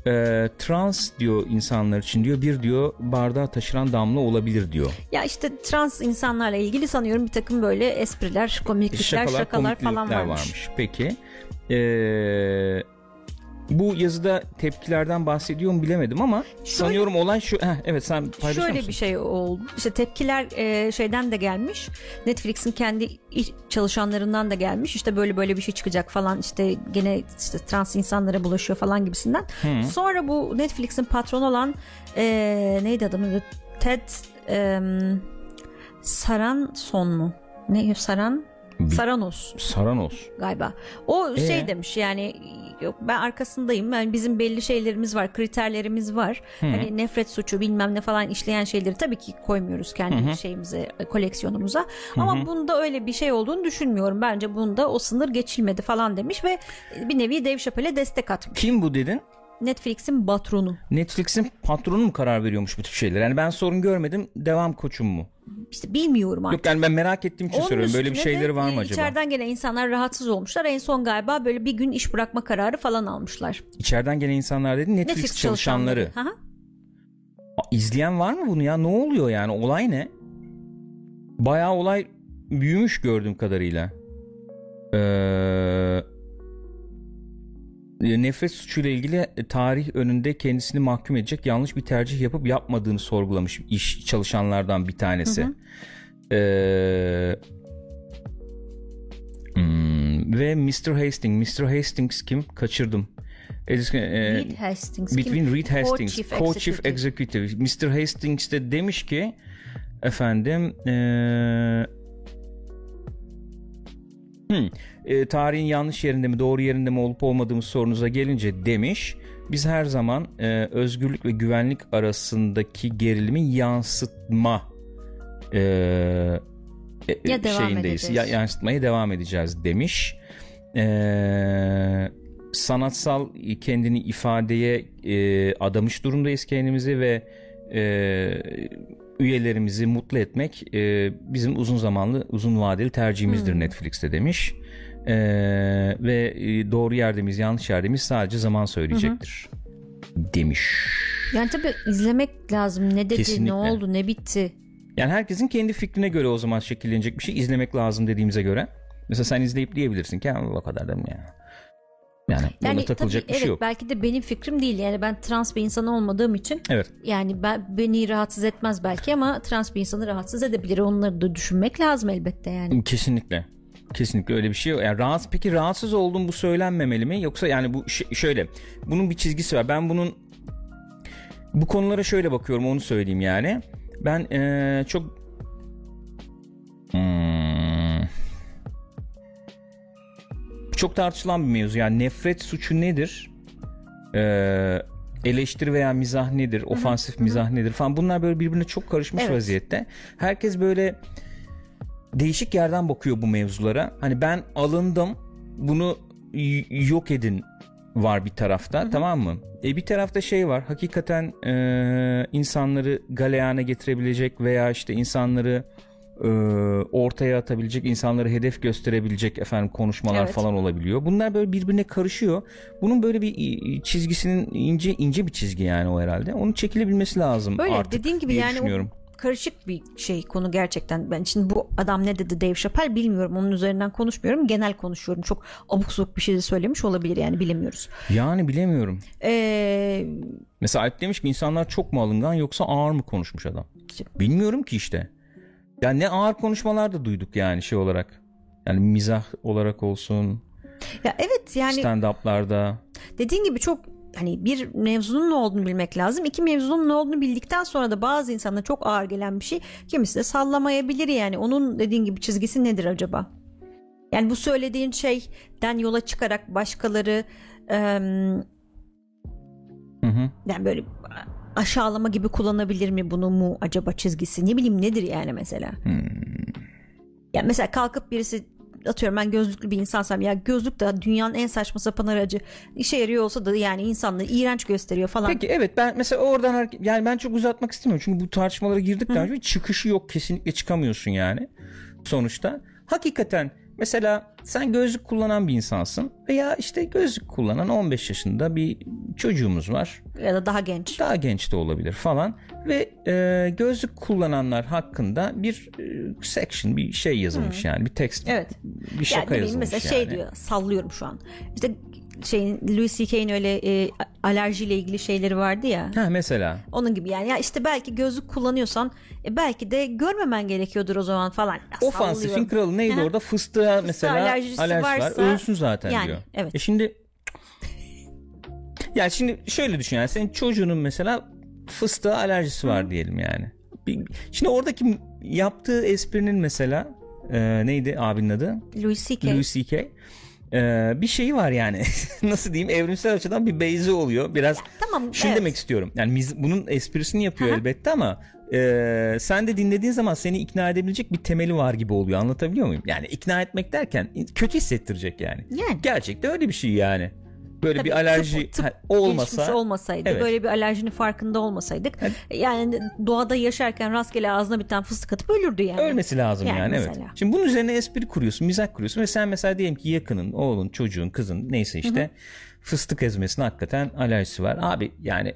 E, trans diyor insanlar için diyor bir diyor bardağa taşıran damla olabilir diyor. Ya işte trans insanlarla ilgili sanıyorum bir takım böyle espriler, komiklikler, şakalar, falan komiklikler varmış. Peki. E, bu yazıda tepkilerden bahsediyor mu bilemedim ama sanıyorum olay şu. Heh, evet sen paylaşır Şöyle mısın? bir şey oldu. İşte tepkiler e, şeyden de gelmiş. Netflix'in kendi çalışanlarından da gelmiş. İşte böyle böyle bir şey çıkacak falan. İşte gene işte trans insanlara bulaşıyor falan gibisinden. Sonra bu Netflix'in patronu olan e, neydi adamın adı? Ted e, Saranson mu? Ne Saran? Saranos Saranos. galiba. O şey Ee? demiş yani yok ben arkasındayım. Yani bizim belli şeylerimiz var, kriterlerimiz var. Hani nefret suçu bilmem ne falan işleyen şeyleri tabii ki koymuyoruz kendi şeyimize, e, koleksiyonumuza. Ama bunda öyle bir şey olduğunu düşünmüyorum. Bence bunda o sınır geçilmedi falan demiş ve bir nevi Dave Chappelle'e destek atmış. Kim bu dedin? Netflix'in patronu. Netflix'in patronu mu karar veriyormuş bu tür şeyler? Yani ben sorun görmedim. Devam koçum mu? İşte bilmiyorum artık. Yok yani ben merak ettiğim için Onun soruyorum. Böyle bir şeyleri var mı acaba? İçeriden gelen insanlar rahatsız olmuşlar. En son galiba böyle bir gün iş bırakma kararı falan almışlar. İçeriden gelen insanlar dedi Netflix, Netflix çalışanları. çalışanları. Aa, İzleyen var mı bunu ya? Ne oluyor yani? Olay ne? Bayağı olay büyümüş gördüğüm kadarıyla. Ee, nefret suçuyla ilgili e, tarih önünde kendisini mahkum edecek yanlış bir tercih yapıp yapmadığını sorgulamış iş çalışanlardan bir tanesi. Hı hı. Ee, hmm, ve Mr. Hastings. Mr. Hastings kim? Kaçırdım. Reed e, Hastings Between kim? Reed Hastings, Co-Chief, Co-Chief Executive. Mr. Hastings de demiş ki efendim eee Hmm. E, tarihin yanlış yerinde mi doğru yerinde mi olup olmadığımız sorunuza gelince demiş biz her zaman e, özgürlük ve güvenlik arasındaki gerilimi yansıtma e, e ya şeyindeyiz. Ya, yansıtmaya devam edeceğiz demiş. E, sanatsal kendini ifadeye e, adamış durumdayız kendimizi ve e, üyelerimizi mutlu etmek e, bizim uzun zamanlı uzun vadeli tercihimizdir hmm. Netflix'te demiş. E, ve e, doğru yerde miyiz yanlış yerde miyiz sadece zaman söyleyecektir Hı-hı. demiş. Yani tabii izlemek lazım ne dedi Kesinlikle. ne oldu ne bitti. Yani herkesin kendi fikrine göre o zaman şekillenecek bir şey izlemek lazım dediğimize göre. Mesela sen izleyip diyebilirsin ki o kadar da mı ya? Yani, yani takılacak tabii, bir şey evet, yok. Belki de benim fikrim değil. Yani ben trans bir insan olmadığım için. Evet. Yani ben beni rahatsız etmez belki ama trans bir insanı rahatsız edebilir. Onları da düşünmek lazım elbette yani. Kesinlikle. Kesinlikle öyle bir şey yok. Yani rahatsız peki rahatsız oldum bu söylenmemeli mi? Yoksa yani bu şöyle bunun bir çizgisi var. Ben bunun bu konulara şöyle bakıyorum onu söyleyeyim yani. Ben ee, çok hmm, çok tartışılan bir mevzu. Yani nefret suçu nedir? Ee, eleştiri veya mizah nedir? Ofansif Hı-hı. mizah nedir falan. Bunlar böyle birbirine çok karışmış evet. vaziyette. Herkes böyle değişik yerden bakıyor bu mevzulara. Hani ben alındım. Bunu yok edin var bir tarafta Hı-hı. tamam mı? E bir tarafta şey var hakikaten e, insanları galeyana getirebilecek veya işte insanları e, ortaya atabilecek, insanları hedef gösterebilecek efendim konuşmalar evet. falan olabiliyor. Bunlar böyle birbirine karışıyor. Bunun böyle bir çizgisinin ince ince bir çizgi yani o herhalde. Onun çekilebilmesi lazım Öyle, artık dediğin gibi yani o karışık bir şey konu gerçekten. Ben şimdi bu adam ne dedi Dave Chappelle bilmiyorum. Onun üzerinden konuşmuyorum. Genel konuşuyorum. Çok abuk sabuk bir şey de söylemiş olabilir yani bilemiyoruz. Yani bilemiyorum. Ee... Mesela Alp demiş ki insanlar çok mu alıngan yoksa ağır mı konuşmuş adam? Bilmiyorum ki işte. Ya ne ağır konuşmalar da duyduk yani şey olarak. Yani mizah olarak olsun. Ya evet yani stand-up'larda. Dediğin gibi çok hani bir mevzunun ne olduğunu bilmek lazım. İki mevzunun ne olduğunu bildikten sonra da bazı insanlara çok ağır gelen bir şey kimisi de sallamayabilir yani. Onun dediğin gibi çizgisi nedir acaba? Yani bu söylediğin şeyden yola çıkarak başkaları ıı, hı hı. yani böyle aşağılama gibi kullanabilir mi bunu mu acaba çizgisi ne bileyim nedir yani mesela hmm. yani mesela kalkıp birisi atıyorum ben gözlüklü bir insansam ya gözlük de dünyanın en saçma sapan aracı işe yarıyor olsa da yani insanlığı iğrenç gösteriyor falan. Peki evet ben mesela oradan yani ben çok uzatmak istemiyorum çünkü bu tartışmalara girdikten sonra çıkışı yok kesinlikle çıkamıyorsun yani sonuçta. Hakikaten Mesela sen gözlük kullanan bir insansın veya işte gözlük kullanan 15 yaşında bir çocuğumuz var. Ya da daha genç. Daha genç de olabilir falan ve e, gözlük kullananlar hakkında bir e, section bir şey yazılmış hmm. yani bir text evet. bir şaka yani, yazılmış mesela şey yani. şey diyor sallıyorum şu an. İşte şeyin Louis C.K.'in öyle e, alerjiyle ilgili şeyleri vardı ya. Ha mesela. Onun gibi yani ya işte belki gözlük kullanıyorsan e, belki de görmemen gerekiyordur o zaman falan. Ya, Ofansifin kralı neydi orada? Fıstığa mesela alerjisi, alerjisi varsa, var. Ölsün zaten yani, diyor. Evet. E şimdi yani şimdi şöyle düşün yani senin çocuğunun mesela fıstığa alerjisi var Hı. diyelim yani. Şimdi oradaki yaptığı esprinin mesela e, neydi abinin adı? Louis C.K. Louis C.K e, bir şeyi var yani. Nasıl diyeyim? Evrimsel açıdan bir beyzi oluyor. Biraz ya, tamam şunu evet. demek istiyorum. Yani miz, bunun esprisini yapıyor Aha. elbette ama e, sen de dinlediğin zaman seni ikna edebilecek bir temeli var gibi oluyor. Anlatabiliyor muyum? Yani ikna etmek derken kötü hissettirecek yani, yani. gerçekten öyle bir şey yani böyle Tabii bir alerji tıp, tıp olmasa olmasaydı evet. böyle bir alerjinin farkında olmasaydık evet. yani doğada yaşarken rastgele ağzına bir tane fıstık atıp ölürdü yani. Ölmesi lazım yani, yani evet. Şimdi bunun üzerine espri kuruyorsun, mizah kuruyorsun ve sen mesela diyelim ki yakının, oğlun, çocuğun, kızın neyse işte Hı-hı. fıstık ezmesine hakikaten alerjisi var. Abi yani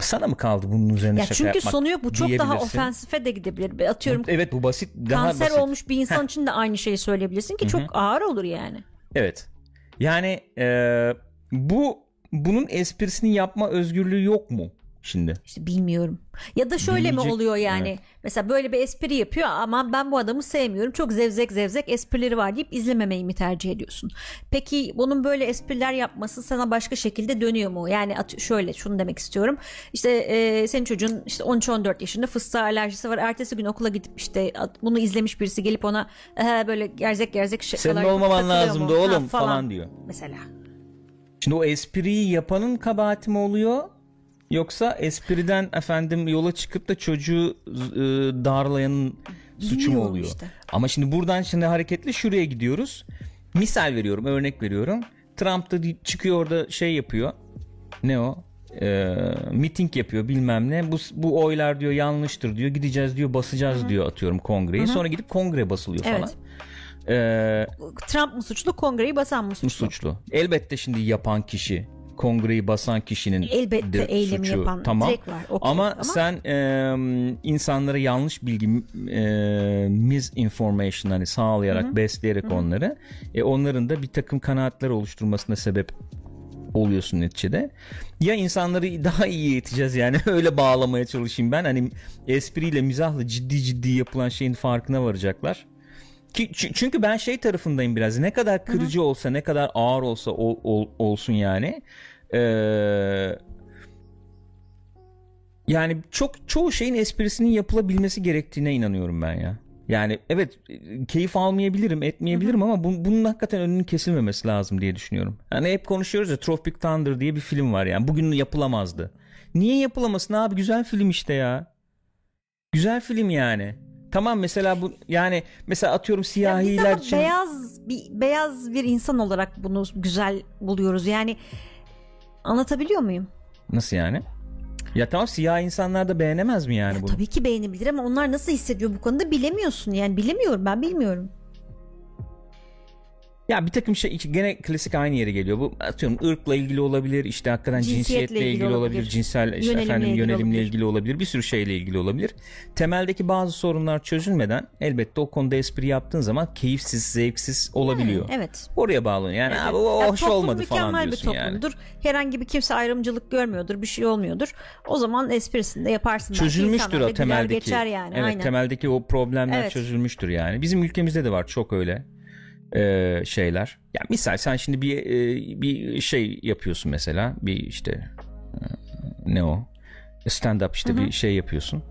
sana mı kaldı bunun üzerine ya şaka çünkü yapmak sonu yok bu çok daha ofensife de gidebilir. Atıyorum. Evet bu basit daha kanser basit. olmuş bir insan Heh. için de aynı şeyi söyleyebilirsin ki Hı-hı. çok ağır olur yani. Evet. Yani e, bu bunun esprisini yapma özgürlüğü yok mu şimdi? İşte bilmiyorum. Ya da şöyle Deneyecek- mi oluyor yani? Evet. Mesela böyle bir espri yapıyor ama ben bu adamı sevmiyorum. Çok zevzek zevzek esprileri var deyip izlememeyi mi tercih ediyorsun? Peki bunun böyle espriler yapması sana başka şekilde dönüyor mu? Yani at- şöyle şunu demek istiyorum. İşte e, senin çocuğun işte 13-14 yaşında fıstığa alerjisi var. Ertesi gün okula gidip işte bunu izlemiş birisi gelip ona "Ehe, böyle gerzek gerzek şakalar Senin olmaman lazımdı mu?" Ha, oğlum falan diyor. Mesela. Şimdi o espriyi yapanın kabahati mi oluyor? Yoksa espriden efendim yola çıkıp da çocuğu e, darlayanın suçu mu oluyor? işte. Ama şimdi buradan şimdi hareketle şuraya gidiyoruz. Misal veriyorum, örnek veriyorum. Trump da çıkıyor orada şey yapıyor. Ne o? Ee, miting yapıyor bilmem ne. Bu, bu oylar diyor yanlıştır diyor. Gideceğiz diyor basacağız diyor atıyorum kongreyi. Sonra gidip kongre basılıyor Evet. falan. Ee, Trump mı suçlu, kongreyi basan mı suçlu? suçlu. Elbette şimdi yapan kişi, kongreyi basan kişinin Elbette de eylemi suçu. yapan tamam. direkt var. okey. Ama, sen e, insanlara yanlış bilgi e, misinformation hani sağlayarak, besleyerek onları e, onların da bir takım kanaatler oluşturmasına sebep oluyorsun neticede. Ya insanları daha iyi eğiteceğiz yani öyle bağlamaya çalışayım ben. Hani espriyle, mizahla ciddi ciddi yapılan şeyin farkına varacaklar. Ki, çü- çünkü ben şey tarafındayım biraz. Ne kadar kırıcı olsa, ne kadar ağır olsa ol- ol- olsun yani. Ee, yani çok çoğu şeyin esprisinin yapılabilmesi gerektiğine inanıyorum ben ya. Yani evet keyif almayabilirim, etmeyebilirim ama bu- bunun hakikaten önünün kesilmemesi lazım diye düşünüyorum. Hani hep konuşuyoruz ya Tropic Thunder diye bir film var yani. Bugün yapılamazdı. Niye yapılamasın abi? Güzel film işte ya. Güzel film yani. Tamam mesela bu yani mesela atıyorum Ya biz siyahiler ama için beyaz bir beyaz bir insan olarak bunu güzel buluyoruz. Yani anlatabiliyor muyum? nasıl yani? Ya tamam siyah insanlar da beğenemez mi yani bunu? Tabii ki beğenebilir ama onlar nasıl hissediyor bu konuda bilemiyorsun. Yani bilemiyorum ben bilmiyorum. Ya bir takım şey gene klasik aynı yere geliyor. Bu atıyorum ırkla ilgili olabilir, işte hakikaten Cinsiyetle cinsiyetle ilgili, ilgili olabilir, olabilir. cinsel işte Yönelimle efendim ilgili yönelimle olabilir. ilgili olabilir, bir sürü şeyle ilgili olabilir. Temeldeki bazı sorunlar çözülmeden elbette o konuda espri yaptığın zaman keyifsiz, zevksiz olabiliyor. Evet. Oraya bağlanıyor. Yani abi o Ya hoş olmadı falan diyorsun bir yani. toplumdur. Herhangi bir kimse ayrımcılık görmüyordur, bir şey olmuyordur. O zaman esprisini de yaparsın. çözülmüştür o temeldeki. geçer yani. Evet, Aynen. temeldeki o problemler Evet. çözülmüştür yani. Bizim ülkemizde de var çok öyle e, şeyler. Ya misal sen şimdi bir e, bir şey yapıyorsun mesela, bir işte e, ne o? Stand up işte bir şey yapıyorsun.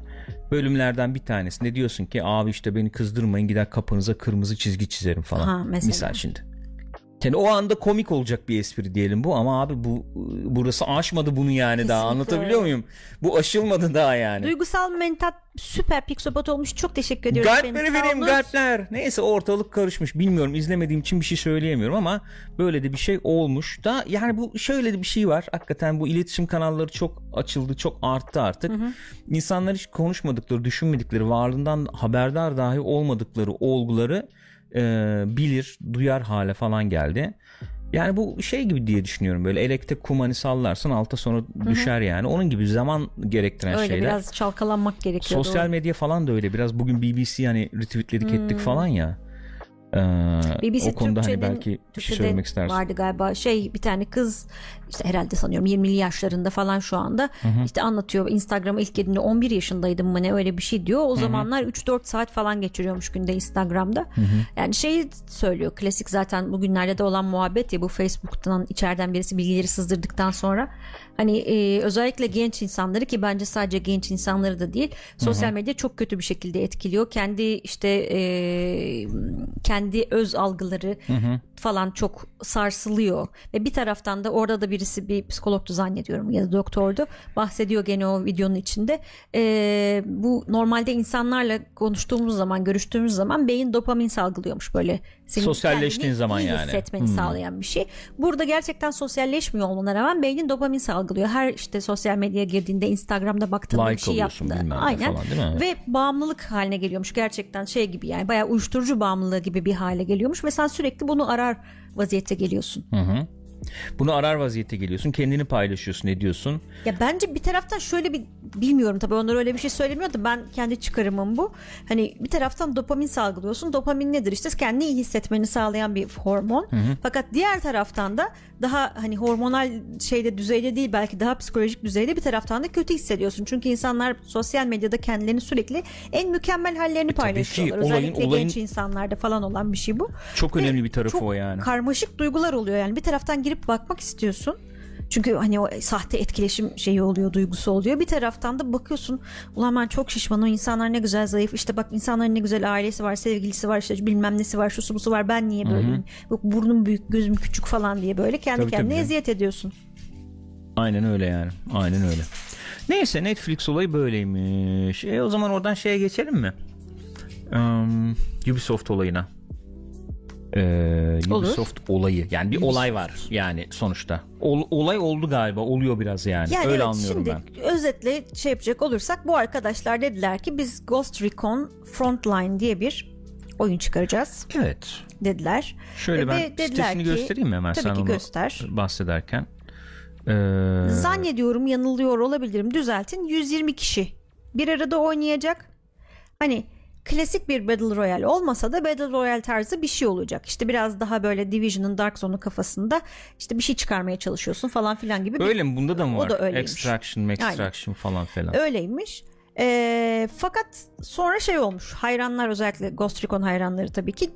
Bölümlerden bir tanesinde diyorsun ki abi işte beni kızdırmayın gider kapınıza kırmızı çizgi çizerim falan. Ha, mesela. Misal şimdi. Yani o anda komik olacak bir espri diyelim bu ama abi bu burası aşmadı bunu yani daha Kesinlikle anlatabiliyor öyle. muyum? Bu aşılmadı daha yani. Duygusal mentat süper pixopat olmuş. Çok teşekkür ediyorum. Galpleri vereyim galpler. Neyse ortalık karışmış. Bilmiyorum izlemediğim için bir şey söyleyemiyorum ama böyle de bir şey olmuş da yani bu şöyle de bir şey var. Hakikaten bu iletişim kanalları çok açıldı, çok arttı artık. İnsanlar hiç konuşmadıkları, düşünmedikleri, varlığından haberdar dahi olmadıkları olguları e, bilir, duyar hale falan geldi. Yani bu şey gibi diye düşünüyorum böyle elekte kum hani sallarsın alta sonra düşer yani. Onun gibi zaman gerektiren Öyle şeyler. biraz çalkalanmak gerekiyor. Sosyal doğru. medya falan da öyle. Biraz bugün BBC hani retweetledik ettik falan ya. Ee, BBC o konuda hani Türkçe'nin- belki bir şey Türkçe'de söylemek istersin. vardı galiba şey bir tane kız işte herhalde sanıyorum 20'li yaşlarında falan şu anda. İşte anlatıyor Instagram'a ilk girdiğinde 11 yaşındaydım mı ne öyle bir şey diyor. O zamanlar 3-4 saat falan geçiriyormuş günde Instagram'da. Yani şeyi söylüyor klasik zaten bugünlerde de olan muhabbet ya bu Facebook'tan içeriden birisi bilgileri sızdırdıktan sonra. Hani e, özellikle genç insanları ki bence sadece genç insanları da değil sosyal medya çok kötü bir şekilde etkiliyor. Kendi işte e, kendi öz algıları falan çok sarsılıyor. Ve bir taraftan da orada da birisi bir psikologtu zannediyorum ya da doktordu. Bahsediyor gene o videonun içinde. Ee, bu normalde insanlarla konuştuğumuz zaman görüştüğümüz zaman beyin dopamin salgılıyormuş böyle. Senin Sosyalleştiğin zaman iyi yani. hissetmeni sağlayan bir şey. Burada gerçekten sosyalleşmiyor olmana rağmen beynin dopamin salgılıyor. Her işte sosyal medyaya girdiğinde Instagram'da baktığında Like bir şey ne aynen. falan, değil mi? ve bağımlılık haline geliyormuş. Gerçekten şey gibi yani bayağı uyuşturucu bağımlılığı gibi bir hale geliyormuş. Ve sen sürekli bunu arar vaziyette geliyorsun. Hı hı. Bunu arar vaziyette geliyorsun. Kendini paylaşıyorsun ediyorsun. Ya bence bir taraftan şöyle bir bilmiyorum tabii onlar öyle bir şey söylemiyordu. Ben kendi çıkarımım bu. Hani bir taraftan dopamin salgılıyorsun. Dopamin nedir? İşte kendini iyi hissetmeni sağlayan bir hormon. Hı hı. Fakat diğer taraftan da daha hani hormonal şeyde düzeyde değil belki daha psikolojik düzeyde bir taraftan da kötü hissediyorsun. Çünkü insanlar sosyal medyada kendilerini sürekli en mükemmel hallerini e, paylaşıyorlar. Ki, olayın, Özellikle olayın... genç insanlarda falan olan bir şey bu. Çok Ve önemli bir tarafı o yani. Karmaşık duygular oluyor yani. Bir taraftan girip bakmak istiyorsun. Çünkü hani o sahte etkileşim şeyi oluyor, duygusu oluyor. Bir taraftan da bakıyorsun ulan ben çok şişmanım. insanlar ne güzel zayıf. İşte bak insanların ne güzel ailesi var, sevgilisi var, işte bilmem nesi var, şusu busu var. Ben niye böyleyim? Yok burnum büyük, gözüm küçük falan diye böyle kendi tabii, kendine tabii. eziyet ediyorsun. Aynen öyle yani. Aynen öyle. Neyse Netflix olayı böyleymiş. E o zaman oradan şeye geçelim mi? Um, Ubisoft olayına e, Ubisoft Olur. olayı. Yani bir olay var yani sonuçta. Ol, olay oldu galiba. Oluyor biraz yani. yani Öyle evet, anlıyorum şimdi, ben. Özetle şey yapacak olursak bu arkadaşlar dediler ki biz Ghost Recon Frontline diye bir oyun çıkaracağız. Evet. Dediler. Şöyle ben Ve sitesini ki, göstereyim mi hemen tabii sen ki göster. bahsederken. Ee... Zannediyorum yanılıyor olabilirim. Düzeltin. 120 kişi bir arada oynayacak. Hani klasik bir Battle Royale olmasa da Battle Royale tarzı bir şey olacak. İşte biraz daha böyle Division'ın Dark Zone'u kafasında işte bir şey çıkarmaya çalışıyorsun falan filan gibi. Öyle mi? Bunda da mı var? O da öyleymiş. Extraction, extraction falan filan. Öyleymiş. E, fakat sonra şey olmuş. Hayranlar özellikle Ghost Recon hayranları tabii ki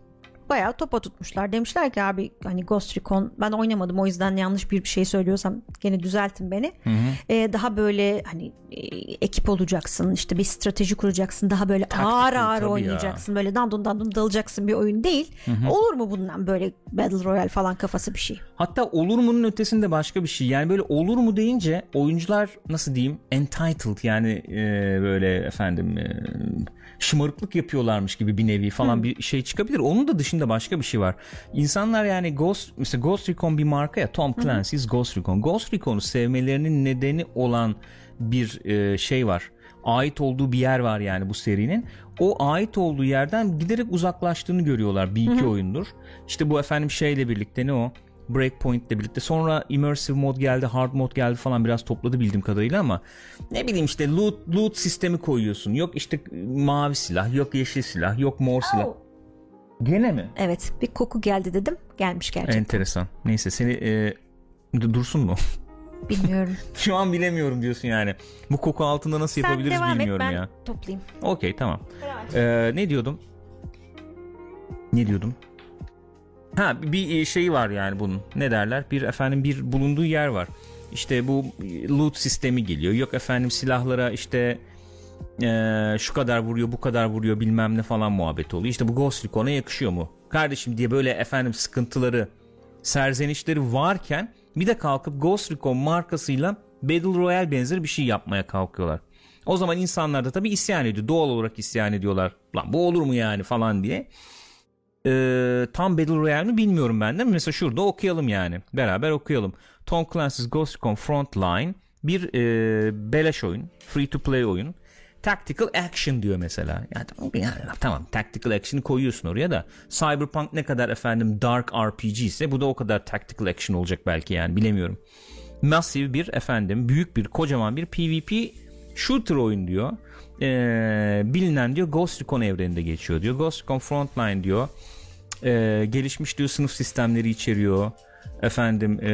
bayağı topa tutmuşlar. Demişler ki abi hani Ghost Recon ben oynamadım o yüzden yanlış bir şey söylüyorsam gene düzeltin beni. Hı hı. Ee, daha böyle hani e, ekip olacaksın işte bir strateji kuracaksın daha böyle Taktik ağır ağır oynayacaksın ya. böyle dandun dandun dalacaksın bir oyun değil. Hı hı. Olur mu bundan böyle Battle Royale falan kafası bir şey? Hatta olur mu'nun ötesinde başka bir şey yani böyle olur mu deyince oyuncular nasıl diyeyim entitled yani e, böyle efendim e, şımarıklık yapıyorlarmış gibi bir nevi falan hmm. bir şey çıkabilir. Onun da dışında başka bir şey var. İnsanlar yani Ghost mesela Ghost Recon bir marka ya Tom Clancy's hmm. Ghost Recon. Ghost Recon'u sevmelerinin nedeni olan bir e, şey var ait olduğu bir yer var yani bu serinin. O ait olduğu yerden giderek uzaklaştığını görüyorlar bir iki hı oyundur. İşte bu efendim şeyle birlikte ne o? Breakpoint ile birlikte. Sonra immersive mod geldi, hard mod geldi falan biraz topladı bildiğim kadarıyla ama ne bileyim işte loot loot sistemi koyuyorsun. Yok işte mavi silah, yok yeşil silah, yok mor silah. Oh. Gene mi? Evet, bir koku geldi dedim. Gelmiş gerçekten. Enteresan. Neyse seni e, dursun mu? Bilmiyorum. Şu an bilemiyorum diyorsun yani. Bu koku altında nasıl Sen yapabiliriz devam bilmiyorum et, ben ya. toplayayım. Okey tamam. Ee, ne diyordum? Ne diyordum? Ha bir şey var yani bunun. Ne derler? Bir efendim bir bulunduğu yer var. İşte bu loot sistemi geliyor. Yok efendim silahlara işte ee, şu kadar vuruyor bu kadar vuruyor bilmem ne falan muhabbet oluyor. İşte bu Ghost Recon'a yakışıyor mu? Kardeşim diye böyle efendim sıkıntıları serzenişleri varken bir de kalkıp Ghost Recon markasıyla Battle Royale benzer bir şey yapmaya kalkıyorlar. O zaman insanlar da tabii isyan ediyor. Doğal olarak isyan ediyorlar. Lan bu olur mu yani falan diye e, tam Battle Royale mi bilmiyorum ben de. Mesela şurada okuyalım yani. Beraber okuyalım. Tom Clancy's Ghost Recon Frontline bir e, beleş oyun. Free to play oyun. Tactical action diyor mesela. Yani, yani tamam tactical action'ı koyuyorsun oraya da Cyberpunk ne kadar efendim dark RPG ise bu da o kadar tactical action olacak belki yani bilemiyorum. Massive bir efendim büyük bir kocaman bir PvP shooter oyun diyor. Ee, bilinen diyor Ghost Recon evreninde geçiyor diyor. Ghost Recon Frontline diyor e, gelişmiş diyor sınıf sistemleri içeriyor. Efendim e,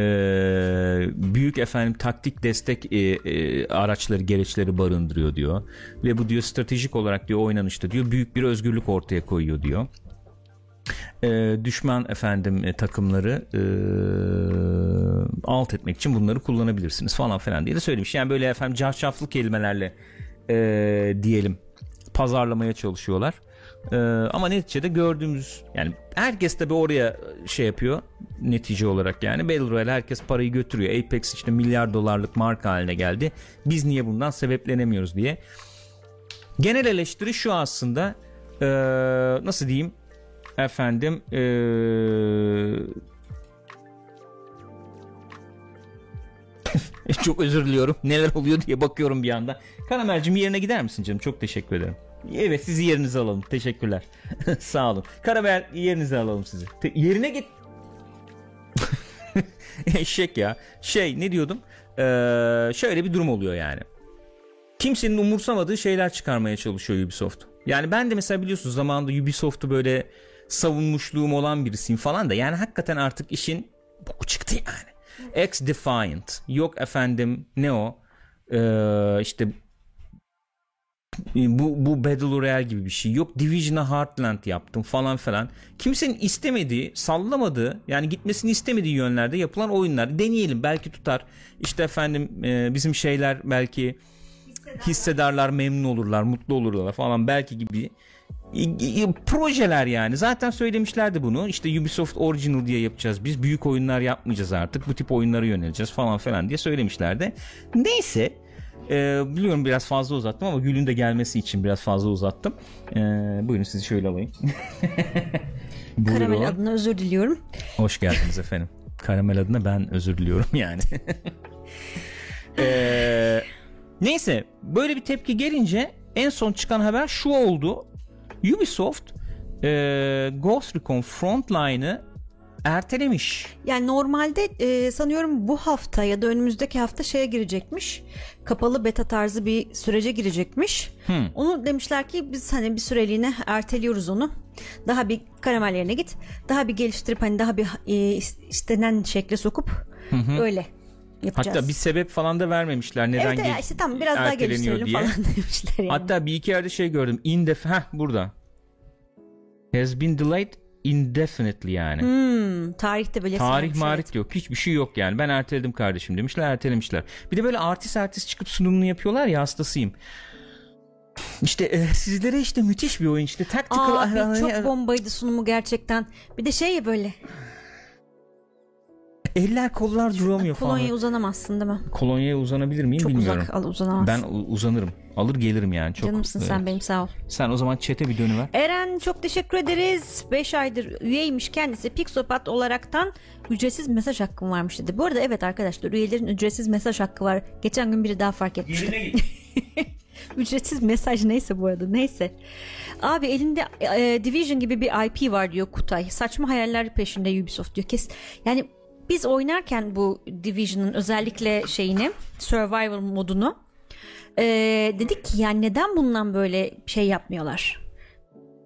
büyük efendim taktik destek e, e, araçları gereçleri barındırıyor diyor. Ve bu diyor stratejik olarak diyor oynanışta diyor büyük bir özgürlük ortaya koyuyor diyor. E, düşman efendim e, takımları e, alt etmek için bunları kullanabilirsiniz falan filan diye de söylemiş. Yani böyle efendim cafcaflı kelimelerle e, diyelim pazarlamaya çalışıyorlar ee, ama neticede gördüğümüz yani herkes tabi oraya şey yapıyor netice olarak yani Battle Royale herkes parayı götürüyor. Apex işte milyar dolarlık marka haline geldi. Biz niye bundan sebeplenemiyoruz diye. Genel eleştiri şu aslında ee, nasıl diyeyim efendim ee, çok özür diliyorum. Neler oluyor diye bakıyorum bir anda. Karamelcim yerine gider misin canım? Çok teşekkür ederim. Evet sizi yerinize alalım. Teşekkürler. Sağ olun. Karabel yerinize alalım sizi. Te- yerine git. Eşek ya. Şey ne diyordum? Ee, şöyle bir durum oluyor yani. Kimsenin umursamadığı şeyler çıkarmaya çalışıyor Ubisoft. Yani ben de mesela biliyorsunuz zamanında Ubisoft'u böyle savunmuşluğum olan birisiyim falan da yani hakikaten artık işin boku çıktı yani. X Defiant yok efendim ne o ee, işte bu, bu Battle Royale gibi bir şey. Yok Division'a Heartland yaptım falan falan kimsenin istemediği sallamadığı yani gitmesini istemediği yönlerde yapılan oyunlar. Deneyelim belki tutar. İşte efendim e, bizim şeyler belki hissedarlar. memnun olurlar mutlu olurlar falan belki gibi. Projeler yani. Zaten söylemişlerdi bunu. İşte Ubisoft Original diye yapacağız biz. Büyük oyunlar yapmayacağız artık. Bu tip oyunlara yöneleceğiz falan falan diye söylemişlerdi. Neyse ee, biliyorum biraz fazla uzattım ama Gül'ün de gelmesi için biraz fazla uzattım. Ee, buyurun sizi şöyle alayım. Karamel adına özür diliyorum. Hoş geldiniz efendim. Karamel adına ben özür diliyorum yani. ee, neyse böyle bir tepki gelince en son çıkan haber şu oldu. Ubisoft e, Ghost Recon Frontline'ı ertelemiş. Yani normalde e, sanıyorum bu hafta ya da önümüzdeki hafta şeye girecekmiş. Kapalı beta tarzı bir sürece girecekmiş. Hmm. Onu demişler ki biz hani bir süreliğine erteliyoruz onu. Daha bir karamel yerine git. Daha bir geliştirip hani daha bir e, istenen şekle sokup hı hı. öyle yapacağız. Hatta bir sebep falan da vermemişler neden evet, işte tam biraz daha geliştirelim diye. falan demişler yani. Hatta bir iki yerde şey gördüm. In def heh burada. Has been delayed indefinitely yani. Hmm, tarihte böyle Tarih marif evet. yok. Hiçbir şey yok yani. Ben erteledim kardeşim demişler ertelemişler. Bir de böyle artist artist çıkıp sunumunu yapıyorlar ya hastasıyım. İşte e, sizlere işte müthiş bir oyun işte tactical. Aa, çok bombaydı sunumu gerçekten. Bir de şey ya böyle Eller kollar duramıyor falan. Kolonya'ya uzanamazsın değil mi? Kolonya'ya uzanabilir miyim Çok bilmiyorum. Çok uzak al uzanamazsın. Ben uzanırım. Alır gelirim yani. Çok, Canımsın evet. sen benim sağ ol. Sen o zaman çete bir dönüver. Eren çok teşekkür ederiz. 5 aydır üyeymiş kendisi. Pixopat olaraktan ücretsiz mesaj hakkım varmış dedi. Bu arada evet arkadaşlar üyelerin ücretsiz mesaj hakkı var. Geçen gün biri daha fark etmişti. ücretsiz mesaj neyse bu arada neyse. Abi elinde e, Division gibi bir IP var diyor Kutay. Saçma hayaller peşinde Ubisoft diyor. Kes yani biz oynarken bu Division'ın özellikle şeyini survival modunu e, dedik ki yani neden bundan böyle şey yapmıyorlar?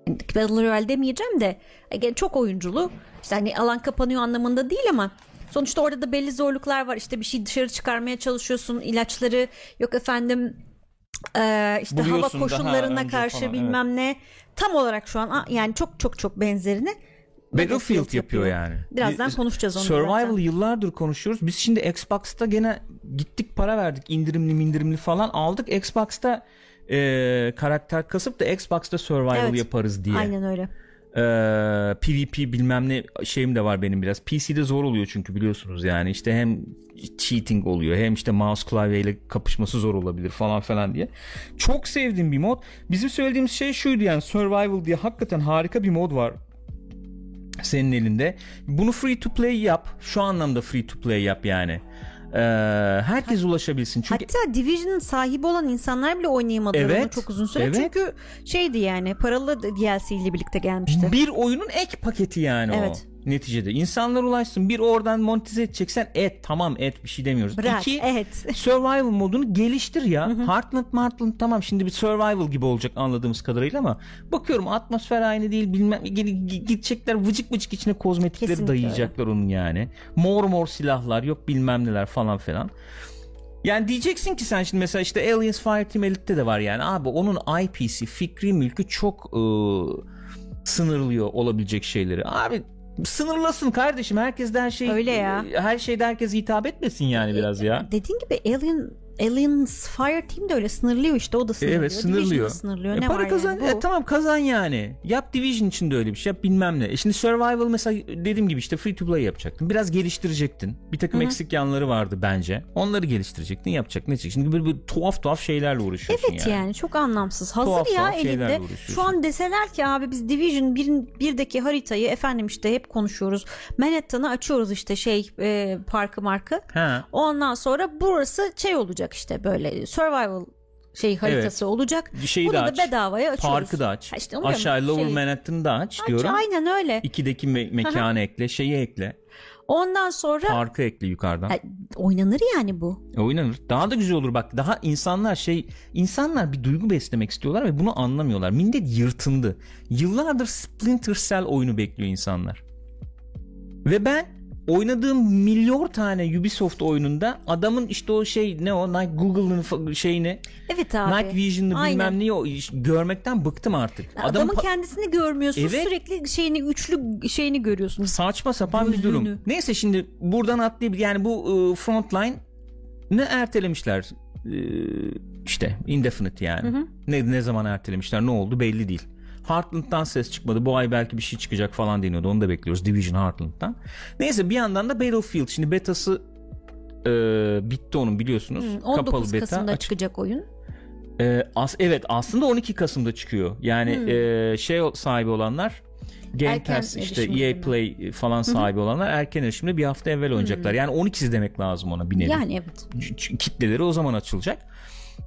Battle Royale demeyeceğim de yani çok oyunculu. İşte hani alan kapanıyor anlamında değil ama sonuçta orada da belli zorluklar var. İşte bir şey dışarı çıkarmaya çalışıyorsun. ilaçları yok efendim e, işte Buluyorsun hava koşullarına karşı falan, bilmem evet. ne. Tam olarak şu an yani çok çok çok benzerini Battlefield yapıyor yani. Birazdan konuşacağız onu. Survival zaten. yıllardır konuşuyoruz. Biz şimdi Xbox'ta gene gittik para verdik indirimli indirimli falan aldık. Xbox'ta e, karakter kasıp da Xbox'ta Survival evet, yaparız diye. Aynen öyle. Ee, PvP bilmem ne şeyim de var benim biraz. PC'de zor oluyor çünkü biliyorsunuz yani işte hem cheating oluyor hem işte mouse klavyeyle kapışması zor olabilir falan falan diye. Çok sevdiğim bir mod. Bizim söylediğimiz şey şuydu yani Survival diye hakikaten harika bir mod var senin elinde. Bunu free to play yap. Şu anlamda free to play yap yani. Ee, herkes ulaşabilsin. Çünkü Hatta Division sahibi olan insanlar bile oynayamadı evet, çok uzun süre. Evet. Çünkü şeydi yani paralı DLC ile birlikte gelmişti. Bir oyunun ek paketi yani evet. o neticede. İnsanlar ulaşsın. Bir oradan monetize edeceksen et tamam et bir şey demiyoruz. Bırak İki, et. survival modunu geliştir ya. Heartland Heartland tamam şimdi bir survival gibi olacak anladığımız kadarıyla ama bakıyorum atmosfer aynı değil bilmem gidecekler vıcık vıcık içine kozmetikleri Kesinlikle dayayacaklar öyle. onun yani. Mor mor silahlar yok bilmem neler falan filan. Yani diyeceksin ki sen şimdi mesela işte Aliens Fireteam Elite'de de var yani abi onun IP'si fikri mülkü çok ıı, sınırlıyor olabilecek şeyleri. Abi sınırlasın kardeşim. Herkes de her şey Öyle ya. Her şeyde herkes hitap etmesin yani biraz ya. Dediğin gibi Alien Aliens Fire Team de öyle sınırlıyor işte o da sınırlıyor. Evet sınırlıyor. sınırlıyor. E, ne para var kazan. Yani? E, tamam kazan yani. Yap Division için de öyle bir şey yap bilmem ne. E şimdi Survival mesela dediğim gibi işte free to play yapacaktın. Biraz geliştirecektin. Bir takım Hı-hı. eksik yanları vardı bence. Onları geliştirecektin yapacak ne Şimdi böyle, böyle tuhaf tuhaf şeylerle uğraşıyorsun evet yani. yani çok anlamsız. Hazır tuhaf, ya tuhaf elinde. Şu an deseler ki abi biz Division 1'in birdeki haritayı efendim işte hep konuşuyoruz. Manhattan'ı açıyoruz işte şey e, parkı markı. Ha. Ondan sonra burası şey olacak işte böyle survival şey haritası evet. olacak. Şeyi Bunu da aç. bedavaya açıyoruz. Parkı da aç. Ha işte Aşağı Lower şey... Manhattan'ı da aç, aç diyorum. Aynen öyle. İkideki me- mekanı ekle, şeyi ekle. Ondan sonra Parkı ekle yukarıdan. Ha, oynanır yani bu. Oynanır. Daha da güzel olur bak. Daha insanlar şey insanlar bir duygu beslemek istiyorlar ve bunu anlamıyorlar. Millet yırtındı. Yıllardır Splinter Cell oyunu bekliyor insanlar. Ve ben oynadığım milyon tane Ubisoft oyununda adamın işte o şey ne o Night Google'ın şeyini Evet abi. Night Vision'ı bilmem neyi o görmekten bıktım artık. Adamın pa- kendisini görmüyorsun. Evet. Sürekli şeyini üçlü şeyini görüyorsun. saçma sapan bir durum. Gözlüğünü. Neyse şimdi buradan atlayıp yani bu e, frontline ne ertelemişler E, işte indefinite yani. Ne ne zaman ertelemişler ne oldu belli değil. Heartland'dan ses çıkmadı. Bu ay belki bir şey çıkacak falan deniyordu. Onu da bekliyoruz. Division Heartland'dan. Neyse bir yandan da Battlefield. Şimdi betası e, bitti onun biliyorsunuz. Hı, 19 Kapalı beta. Kasım'da Açık- çıkacak oyun. e, as evet aslında 12 Kasım'da çıkıyor. Yani e, şey sahibi olanlar Game Erken Pass işte EA üzerinden. Play falan sahibi olanlar erken erişimde bir hafta evvel oynayacaklar. Yani 12'si demek lazım ona bir nevi. Yani evet. Kitleleri o zaman açılacak.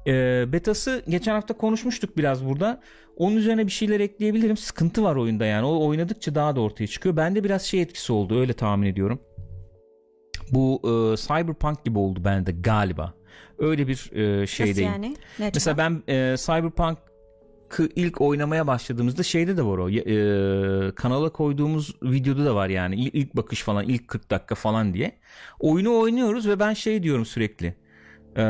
E, betası geçen hafta konuşmuştuk biraz burada. Onun üzerine bir şeyler ekleyebilirim. Sıkıntı var oyunda yani. O oynadıkça daha da ortaya çıkıyor. Bende biraz şey etkisi oldu öyle tahmin ediyorum. Bu e, Cyberpunk gibi oldu bende galiba. Öyle bir e, Nasıl şeydeyim. yani? Ne Mesela ben e, Cyberpunk'ı ilk oynamaya başladığımızda şeyde de var o e, kanala koyduğumuz videoda da var yani İl- ilk bakış falan ilk 40 dakika falan diye. Oyunu oynuyoruz ve ben şey diyorum sürekli. E,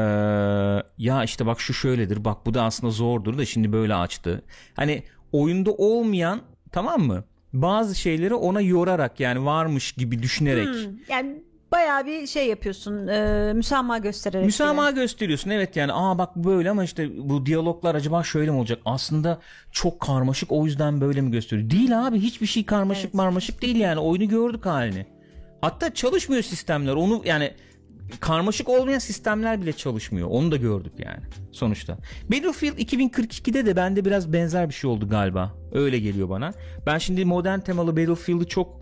ya işte bak şu şöyledir bak bu da aslında zordur da şimdi böyle açtı. Hani oyunda olmayan tamam mı? Bazı şeyleri ona yorarak yani varmış gibi düşünerek Hmm, yani bayağı bir şey yapıyorsun. E, müsamaha göstererek. Müsamaha gösteriyorsun evet yani aa bak böyle ama işte bu diyaloglar acaba şöyle mi olacak? Aslında çok karmaşık o yüzden böyle mi gösteriyor? Değil abi hiçbir şey karmaşık Evet. marmaşık değil yani oyunu gördük halini. Hatta çalışmıyor sistemler onu yani karmaşık olmayan sistemler bile çalışmıyor. Onu da gördük yani sonuçta. Battlefield 2042'de de bende biraz benzer bir şey oldu galiba. Öyle geliyor bana. Ben şimdi modern temalı Battlefield'ı çok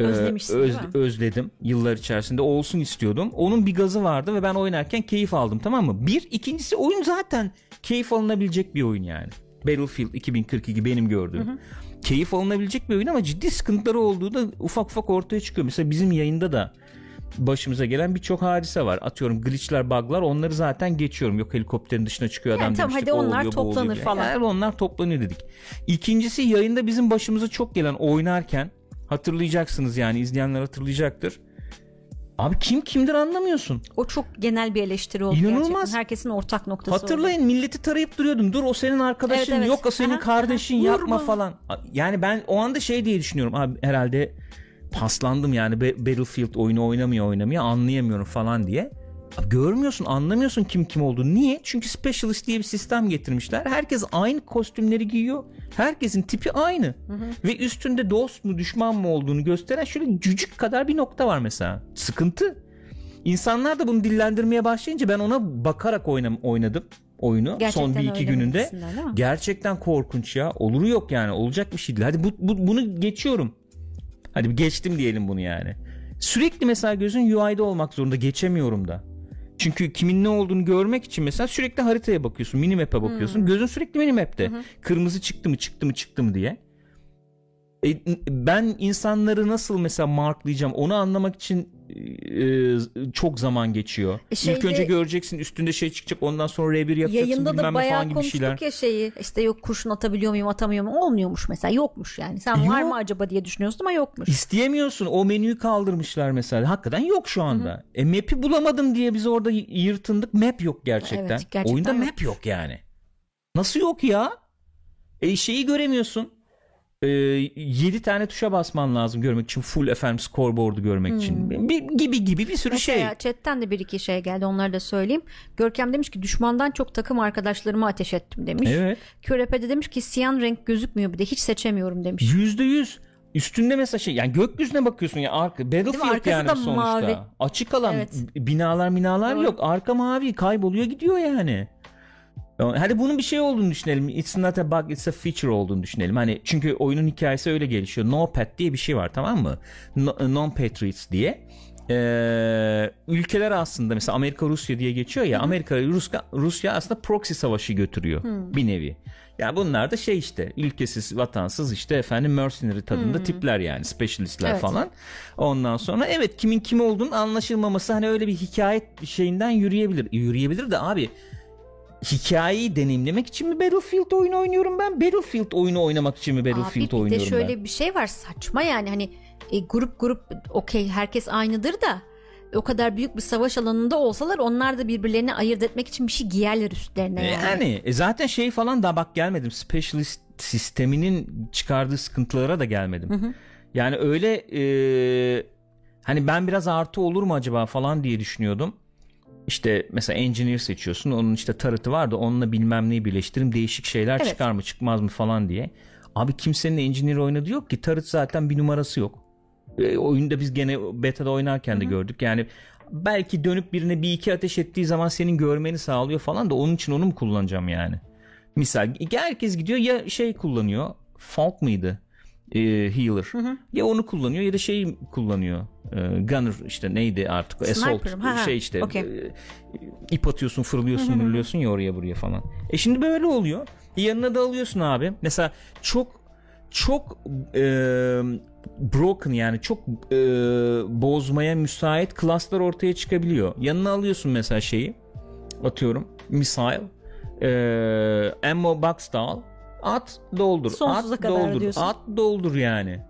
e, Özlemişsin, öz- özledim yıllar içerisinde olsun istiyordum. Onun bir gazı vardı ve ben oynarken keyif aldım tamam mı? Bir ikincisi oyun zaten keyif alınabilecek bir oyun yani. Battlefield 2042 benim gördüğüm. Keyif alınabilecek bir oyun ama ciddi sıkıntıları olduğu da ufak ufak ortaya çıkıyor. Mesela bizim yayında da başımıza gelen birçok hadise var. Atıyorum glitchler, bug'lar onları zaten geçiyorum. Yok helikopterin dışına çıkıyor adam Yani tamam, demiştik. hadi onlar oluyor, toplanır falan. Yani onlar toplanıyor dedik. İkincisi yayında bizim başımıza çok gelen oynarken hatırlayacaksınız yani izleyenler hatırlayacaktır. Abi kim kimdir anlamıyorsun. O çok genel bir eleştiri oldu İnanılmaz. gerçekten. Herkesin ortak noktası oldu. Hatırlayın milleti tarayıp duruyordum. Dur o senin arkadaşın Evet, evet. yok o senin Aha, kardeşin aha. yapma Vurma. falan. Yani ben o anda şey diye düşünüyorum. Abi herhalde paslandım yani Battlefield oyunu oynamıyor oynamıyor anlayamıyorum falan diye. Abi görmüyorsun anlamıyorsun kim kim olduğunu. Niye? Çünkü Specialist diye bir sistem getirmişler. Herkes aynı kostümleri giyiyor. Herkesin tipi aynı. Ve üstünde dost mu düşman mı olduğunu gösteren şöyle cücük kadar bir nokta var mesela. Sıkıntı. İnsanlar da bunu dillendirmeye başlayınca ben ona bakarak oynam oynadım oyunu Gerçekten son bir iki gününde. Gerçekten korkunç ya. Oluru yok yani. Olacak bir şey değil. Hadi bu, bu- bunu geçiyorum. Hadi geçtim diyelim bunu yani. Sürekli mesela gözün UI'de olmak zorunda. Geçemiyorum da. Çünkü kimin ne olduğunu görmek için mesela sürekli haritaya bakıyorsun. Minimap'e bakıyorsun. Gözün sürekli minimap'te. Kırmızı çıktı mı çıktı mı çıktı mı diye. E, ben insanları nasıl mesela marklayacağım onu anlamak için e, çok zaman geçiyor. E şeyde- İlk önce göreceksin üstünde şey çıkacak ondan sonra R1 yapacaksın Yayında da bayağı falan gibi konuştuk şeyler. ya şeyi işte yok kurşun atabiliyor muyum atamıyor muyum olmuyormuş mesela yokmuş yani sen var Yok. mı acaba diye düşünüyorsun ama yokmuş. İsteyemiyorsun. O menüyü kaldırmışlar mesela. Hakikaten yok şu anda. E map'i bulamadım diye biz orada yırtındık. Map yok gerçekten. Evet, gerçekten Oyunda yok. map yok yani. Nasıl yok ya? E şeyi göremiyorsun. E, 7 tane tuşa basman lazım görmek için. Full FM scoreboard'u görmek için. Bir, gibi gibi bir sürü şey. Hmm. Mesela chatten de bir iki şey geldi onları da söyleyeyim. Görkem demiş ki düşmandan çok takım arkadaşlarımı ateş ettim demiş. Evet. Kürepe de demiş ki siyan renk gözükmüyor bir de hiç seçemiyorum demiş. Yüzde yüz. Üstünde mesela şey yani gökyüzüne bakıyorsun ya arka Battlefield yani da sonuçta. mavi. Açık alan Evet. binalar minalar Doğru. yok. Arka mavi kayboluyor gidiyor yani. Hadi bunun bir şey olduğunu düşünelim. It's not a bug, it's a feature olduğunu düşünelim. Hani çünkü oyunun hikayesi öyle gelişiyor. No Pet diye bir şey var tamam mı? No, Non Patriots diye. Ee, ülkeler aslında mesela Amerika Rusya diye geçiyor ya Amerika Rusya, Rusya aslında proxy savaşı götürüyor bir nevi. Yani bunlar da şey işte ülkesiz vatansız işte efendim mercenary tadında tipler yani specialistler Evet. falan. Ondan sonra evet kimin kim olduğunu anlaşılmaması hani öyle bir hikaye şeyinden yürüyebilir. Yürüyebilir de abi hikayeyi deneyimlemek için mi Battlefield oyunu oynuyorum ben? Battlefield oyunu oynamak için mi Battlefield Abi bir de oynuyorum şöyle ben? bir şey var saçma yani hani e, grup grup okey herkes aynıdır da o kadar büyük bir savaş alanında olsalar onlar da birbirlerini ayırt etmek için bir şey giyerler üstlerine yani. Yani e, zaten şey falan da bak gelmedim. Specialist sisteminin çıkardığı sıkıntılara da gelmedim. Yani öyle e, hani ben biraz artı olur mu acaba falan diye düşünüyordum. İşte mesela engineer seçiyorsun. Onun işte tarıtı var da onunla bilmem neyi birleştirim değişik şeyler Evet. çıkar mı çıkmaz mı falan diye. Abi kimsenin engineer oynadığı yok ki. Tarıt zaten bir numarası yok. E, oyunda biz gene beta'da oynarken de gördük. Yani belki dönüp birine bir iki ateş ettiği zaman senin görmeni sağlıyor falan da onun için onu mu kullanacağım yani? Misal herkes gidiyor ya şey kullanıyor. Falk mıydı? Ee, healer. Ya onu kullanıyor ya da şeyi kullanıyor. Ee, gunner işte neydi artık? Assault. Sniper. Ha, ha. Şey işte. Okey. e, ip atıyorsun fırlıyorsun fırlıyorsun ya oraya buraya falan. E şimdi böyle oluyor. Yanına da alıyorsun abi. Mesela çok çok e, broken yani çok e, bozmaya müsait klaslar ortaya çıkabiliyor. Yanına alıyorsun mesela şeyi atıyorum missile e, ammo box da al at doldur Sonsuza at kadar doldur diyorsun. at doldur yani.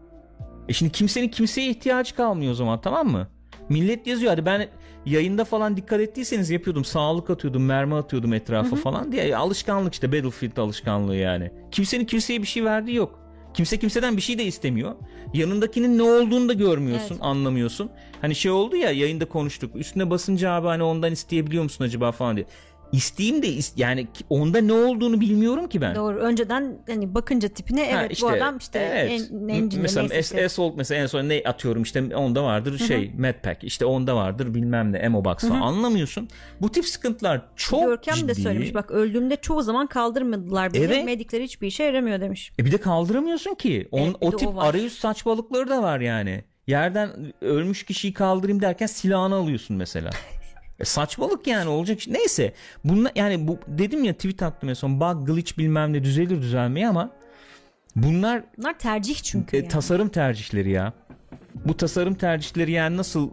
E şimdi kimsenin kimseye ihtiyacı kalmıyor o zaman tamam mı? Millet yazıyor hadi ben yayında falan dikkat ettiyseniz yapıyordum sağlık atıyordum mermi atıyordum etrafa falan diye alışkanlık işte Battlefield alışkanlığı yani. Kimsenin kimseye bir şey verdiği yok. Kimse kimseden bir şey de istemiyor. Yanındakinin ne olduğunu da görmüyorsun, Evet. anlamıyorsun. Hani şey oldu ya yayında konuştuk. Üstüne basınca abi hani ondan isteyebiliyor musun acaba falan diye. İsteyeyim de is- yani onda ne olduğunu bilmiyorum ki ben. Doğru. Önceden hani bakınca tipine Ha, evet bu adam işte evet. en, engineer mesela işte. S- Assault mesela en son ne atıyorum işte onda vardır şey Medpack işte onda vardır bilmem ne ammo box falan anlamıyorsun. Bu tip sıkıntılar çok Görkem ciddi. de söylemiş bak öldüğümde çoğu zaman kaldırmadılar beni. Evet. Medikler hiçbir işe yaramıyor demiş. E bir de kaldıramıyorsun ki. On, Evet, o tip o var. arayüz saçmalıkları da var yani. Yerden ölmüş kişiyi kaldırayım derken silahını alıyorsun mesela. E saçmalık yani olacak neyse bunlar yani bu dedim ya tweet attım en son bug glitch bilmem ne düzelir düzelmeye ama bunlar Bunlar tercih çünkü. E, yani. tasarım tercihleri ya. Bu tasarım tercihleri yani nasıl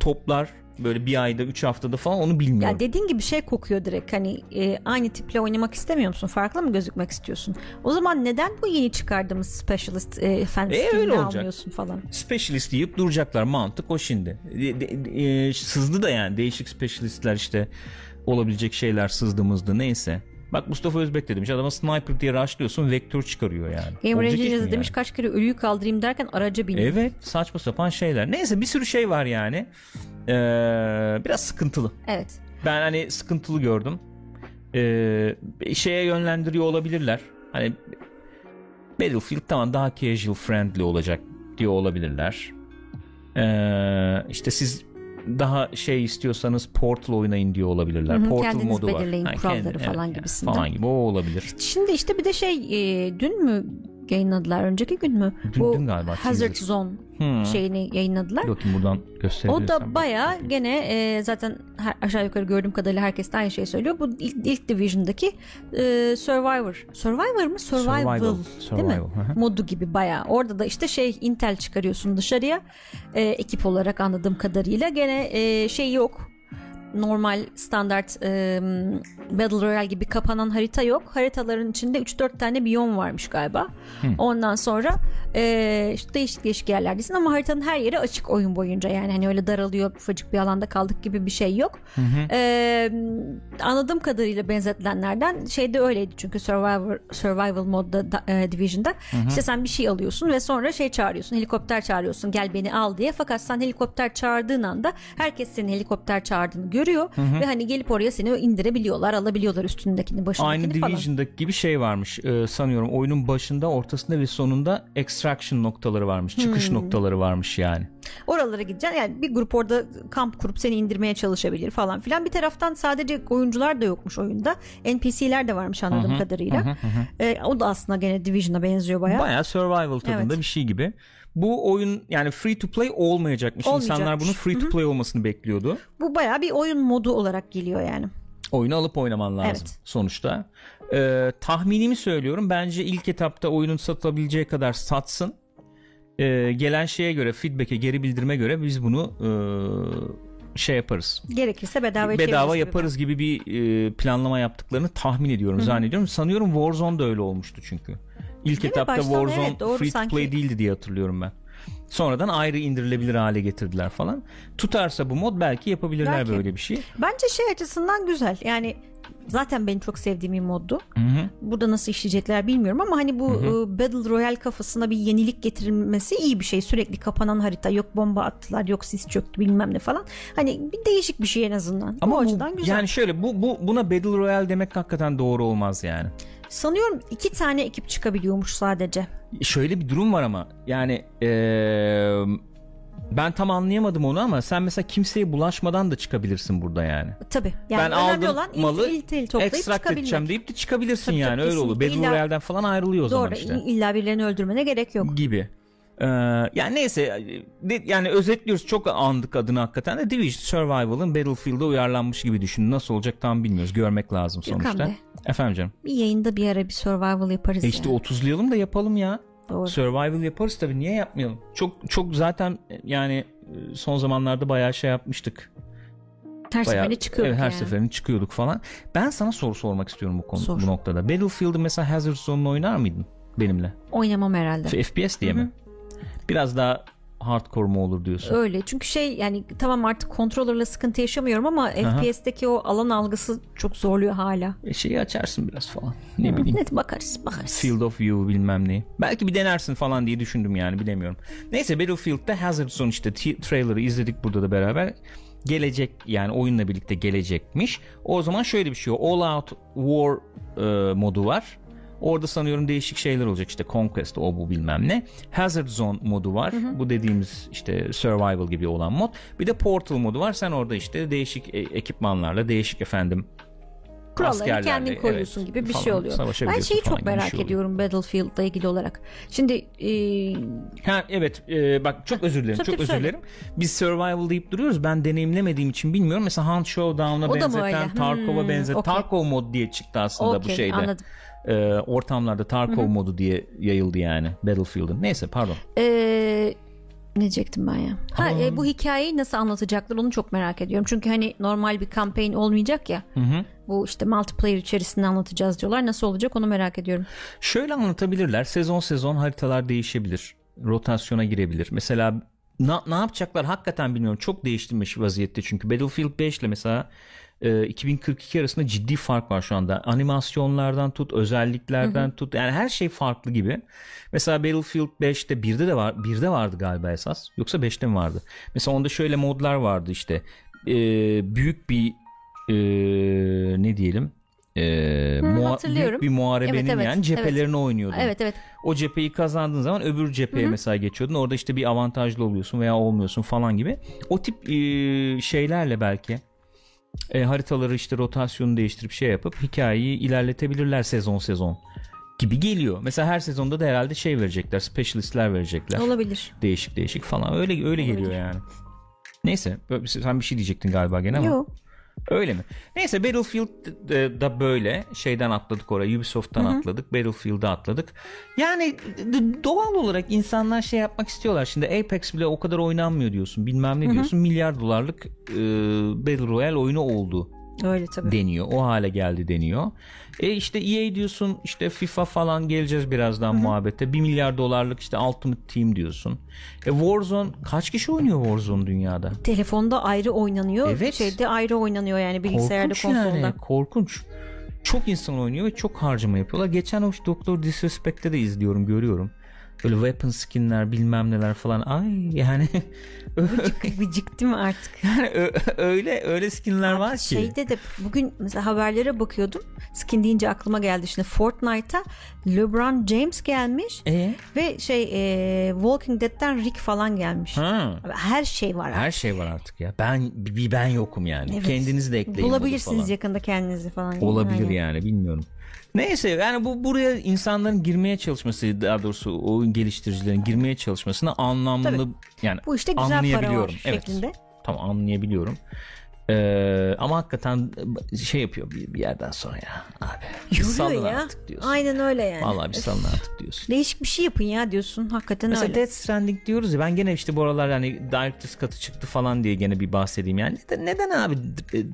toplar böyle bir ayda, üç haftada falan onu bilmiyorum. Ya dediğin gibi şey kokuyor direkt hani e, aynı tiple oynamak istemiyor musun? Farklı mı gözükmek istiyorsun? O zaman neden bu yeni çıkardığımız specialist e, fan E, öyle olacak. almıyorsun falan? Specialist deyip duracaklar. Mantık o şimdi. De- de- e, sızdı da yani değişik specialistler işte olabilecek şeyler sızdığımızda neyse. Bak Mustafa Özbek de demiş adama sniper diye rushlıyorsun vektör çıkarıyor yani. Engineers mi demiş yani? kaç kere ölüyü kaldırayım derken araca biniyor. Evet saçma sapan şeyler. Neyse bir sürü şey var yani. Ee, biraz sıkıntılı. Evet. Ben hani sıkıntılı gördüm. Ee, şeye yönlendiriyor olabilirler. Hani Battlefield tamam daha casual friendly olacak diyor olabilirler. Ee, işte siz daha şey istiyorsanız Portal oynayın diyor olabilirler. Hı hı, Portal kendiniz modu var. belirleyin Ha, kuralları falan yani gibisinden. Falan gibi o olabilir. Şimdi işte bir de şey e, dün mü yayınladılar önceki gün mü? Dün- Bu dün galiba Hazard. Zone Hmm. şeyini yayınladılar. Bakayım buradan. O da baya gene e, zaten her, aşağı yukarı gördüğüm kadarıyla herkes de aynı şeyi söylüyor. Bu ilk, ilk Division'daki e, Survivor. Survivor mı? Survival. Survival. Değil mi? Survival, hı hı. Modu gibi baya. Orada da işte şey Intel çıkarıyorsun dışarıya. E, ekip olarak anladığım kadarıyla. Gene e, şey yok. Normal standart e, Battle Royale gibi kapanan harita yok. Haritaların içinde 3-4 tane biyom varmış galiba. Ondan sonra e, işte değişik değişik yerlerdesin ama haritanın her yeri açık oyun boyunca. Yani hani öyle daralıyor ufacık bir alanda kaldık gibi bir şey yok. E, anladığım kadarıyla benzetilenlerden şey de öyleydi çünkü Survivor Survival modda da, e, Division'da işte sen bir şey alıyorsun ve sonra şey çağırıyorsun helikopter çağırıyorsun gel beni al diye fakat sen helikopter çağırdığın anda herkes senin helikopter çağırdığını görüyor ve hani gelip oraya seni indirebiliyorlar alabiliyorlar üstündekini başındakini Aynı falan. Division'daki gibi şey varmış Ee, sanıyorum oyunun başında ortasında ve sonunda extraction noktaları varmış çıkış Hmm. noktaları varmış yani Oralara gideceksin. Yani bir grup orada kamp kurup seni indirmeye çalışabilir falan filan. Bir taraftan sadece oyuncular da yokmuş oyunda. NPC'ler de varmış anladığım Hı hı, kadarıyla. hı hı, hı. Ee, o da aslında gene Division'a benziyor bayağı. Bayağı survival tadında Evet. bir şey gibi. Bu oyun yani free to play olmayacakmış. İnsanlar Olmayacakmış. bunun free to play olmasını bekliyordu. Bu bayağı bir oyun modu olarak geliyor yani. Oyunu alıp oynaman lazım Evet. sonuçta. Ee, tahminimi söylüyorum. Bence ilk etapta oyunun satılabileceği kadar satsın. Ee, gelen şeye göre, feedback'e, geri bildirime göre biz bunu ee, şey yaparız. Gerekirse bedava bedava çeviririz gibi. yaparız gibi bir e, planlama yaptıklarını tahmin ediyorum, zannediyorum. Sanıyorum Warzone da öyle olmuştu çünkü. İlk Değil mi? etapta Baştan Warzone evet, doğru free to sanki. play değildi diye hatırlıyorum ben. Sonradan ayrı indirilebilir hale getirdiler falan. Tutarsa bu mod belki yapabilirler Belki. böyle bir şey. Bence şey açısından güzel. Yani zaten benim çok sevdiğim bir moddu. Hı hı. Burada nasıl işleyecekler bilmiyorum ama hani bu e, Battle Royale kafasına bir yenilik getirilmesi iyi bir şey. Sürekli kapanan harita yok bomba attılar yok sis çöktü bilmem ne falan. Hani bir değişik bir şey en azından. Ama bu bu- açıdan güzel. yani şöyle bu, bu buna Battle Royale demek hakikaten doğru olmaz yani. Sanıyorum iki tane ekip çıkabiliyormuş sadece. Şöyle bir durum var ama yani eee, ben tam anlayamadım onu ama sen mesela kimseye bulaşmadan da çıkabilirsin burada yani. Tabii. Yani ben aldım olan malı il- il toplayıp extract çıkabilmek. edeceğim deyip de çıkabilirsin Tabii, yani tabii, öyle olur. Battle Royale'den falan ayrılıyor o zaman Doğru. işte. İlla birilerini öldürmene gerek yok. Gibi. Ee, yani neyse de- yani özetliyoruz çok andık adını hakikaten de Division Survival'ın Battlefield'a uyarlanmış gibi düşünün. Nasıl olacak tam bilmiyoruz. Görmek lazım Gökhan sonuçta. Bey. Efendim canım. Bir yayında bir ara bir survival yaparız E işte ya. 30'layalım da yapalım ya. Doğru. Survival yaparız tabii niye yapmayalım? Çok çok zaten yani e, son zamanlarda bayağı şey yapmıştık. Her Bayağı, seferinde çıkıyorduk evet, her yani. seferinde çıkıyorduk falan. Ben sana soru sormak istiyorum bu konu Sor. bu noktada. Battlefield'ı mesela Hazard Zone'unu oynar mıydın benimle? Oynamam herhalde. FPS diye mi? Biraz daha hardcore mu olur diyorsun? Öyle çünkü şey yani tamam artık kontrolörle sıkıntı yaşamıyorum ama FPS'teki o alan algısı çok zorluyor hala. E, şeyi açarsın biraz falan. Ne bileyim. Net bakarız bakarız. Field of View bilmem ne. Belki bir denersin falan diye düşündüm yani bilemiyorum. Neyse Battlefield'da Hazard Zone işte trailer'ı izledik burada da beraber. Gelecek yani oyunla birlikte gelecekmiş. O zaman şöyle bir şey o. All Out War e, modu var. Orada sanıyorum değişik şeyler olacak işte Conquest o bu bilmem ne. Hazard Zone modu var. Bu dediğimiz işte survival gibi olan mod. Bir de Portal modu var. Sen orada işte değişik e- ekipmanlarla değişik efendim Kuralları kendin koyuyorsun evet, gibi bir falan şey oluyor. Ben şeyi çok merak şey ediyorum Battlefield'la ilgili olarak. Şimdi e, Ha evet e, bak çok özür dilerim Tabii, çok özür söyle. dilerim. Biz survival deyip duruyoruz. Ben deneyimlemediğim için bilmiyorum. Mesela Hunt Showdown'a benzeten? Tarkov'a Hmm, benzeten. Tarkov mod diye çıktı aslında bu okey, şeyde. anladım. E, ortamlarda Tarkov modu diye yayıldı yani Battlefield'ın. Neyse pardon. E, ne diyecektim ben ya? Ha, e, bu hikayeyi nasıl anlatacaklar onu çok merak ediyorum. Çünkü hani normal bir campaign olmayacak ya. Hı hı. Bu işte multiplayer içerisinde anlatacağız diyorlar. Nasıl olacak onu merak ediyorum. Şöyle anlatabilirler. Sezon sezon haritalar değişebilir. Rotasyona girebilir. Mesela na- ne yapacaklar hakikaten bilmiyorum. Çok değiştirmiş vaziyette çünkü Battlefield 5 ile mesela e, 2042 arasında ciddi fark var şu anda. Animasyonlardan tut, özelliklerden tut. Yani her şey farklı gibi. Mesela Battlefield 5'te 1'de de var, 1'de vardı galiba esas. Yoksa 5'te mi vardı? Mesela onda şöyle modlar vardı işte. E, büyük bir e, ne diyelim? E, muha- hatırlıyorum. büyük bir muharebenin Evet, evet, yani cephelerini oynuyordun. Evet evet. O cepheyi kazandığın zaman öbür cepheye mesela geçiyordun. Orada işte bir avantajlı oluyorsun veya olmuyorsun falan gibi. O tip e, şeylerle belki e, haritaları işte rotasyonu değiştirip şey yapıp hikayeyi ilerletebilirler sezon sezon gibi geliyor. Mesela her sezonda da herhalde şey verecekler, specialistler verecekler. Olabilir. Değişik değişik falan. Öyle öyle geliyor yani. Neyse, böyle- sen bir şey diyecektin galiba gene ama. Yok. Öyle mi? Neyse Battlefield e, da böyle şeyden atladık oraya Ubisoft'tan atladık Battlefield'a atladık. Yani doğal olarak insanlar şey yapmak istiyorlar. Şimdi Apex bile o kadar oynanmıyor diyorsun bilmem ne diyorsun. Milyar dolarlık e, Battle Royale oyunu oldu Öyle tabii. deniyor. O hale geldi deniyor. E işte EA diyorsun işte FIFA falan geleceğiz birazdan muhabbete. 1 milyar dolarlık işte Ultimate Team diyorsun. E Warzone kaç kişi oynuyor Warzone dünyada? Telefonda ayrı oynanıyor. Evet. Şeyde ayrı oynanıyor yani bilgisayarda korkunç konsolda. yani korkunç. Çok insan oynuyor ve çok harcama yapıyorlar. Geçen o Doktor Disrespect'te de izliyorum görüyorum. Böyle weapon skinler bilmem neler falan ay yani Gıcık, gıcık değil mi artık? yani öyle öyle skinler var ki. Şeyde de bugün mesela haberlere bakıyordum. Skin deyince aklıma geldi şimdi Fortnite'a LeBron James gelmiş E? ve şey e, Walking Dead'ten Rick falan gelmiş. Ha. Abi Her şey var. Her şey var artık ya. Ben bir ben yokum yani. Evet. Kendiniz de ekleyin. Bulabilirsiniz yakında kendinizi falan. Olabilir Aynen. yani bilmiyorum. Neyse yani bu buraya insanların girmeye çalışması daha doğrusu oyun geliştiricilerin girmeye çalışmasına anlamlı Tabii. yani Bu işte güzel para anlayabiliyorum. var Evet. şeklinde. Tam anlayabiliyorum. Ee, ama hakikaten şey yapıyor bir, bir yerden sonra ya abi. Bir salın Yoruyor ya. artık diyorsun. Aynen öyle yani. Vallahi bir salın artık diyorsun. Değişik bir şey yapın ya diyorsun. Hakikaten Mesela öyle. Death Stranding diyoruz ya ben gene işte bu aralar hani Director's Cut'ı çıktı falan diye gene bir bahsedeyim yani. Neden, neden abi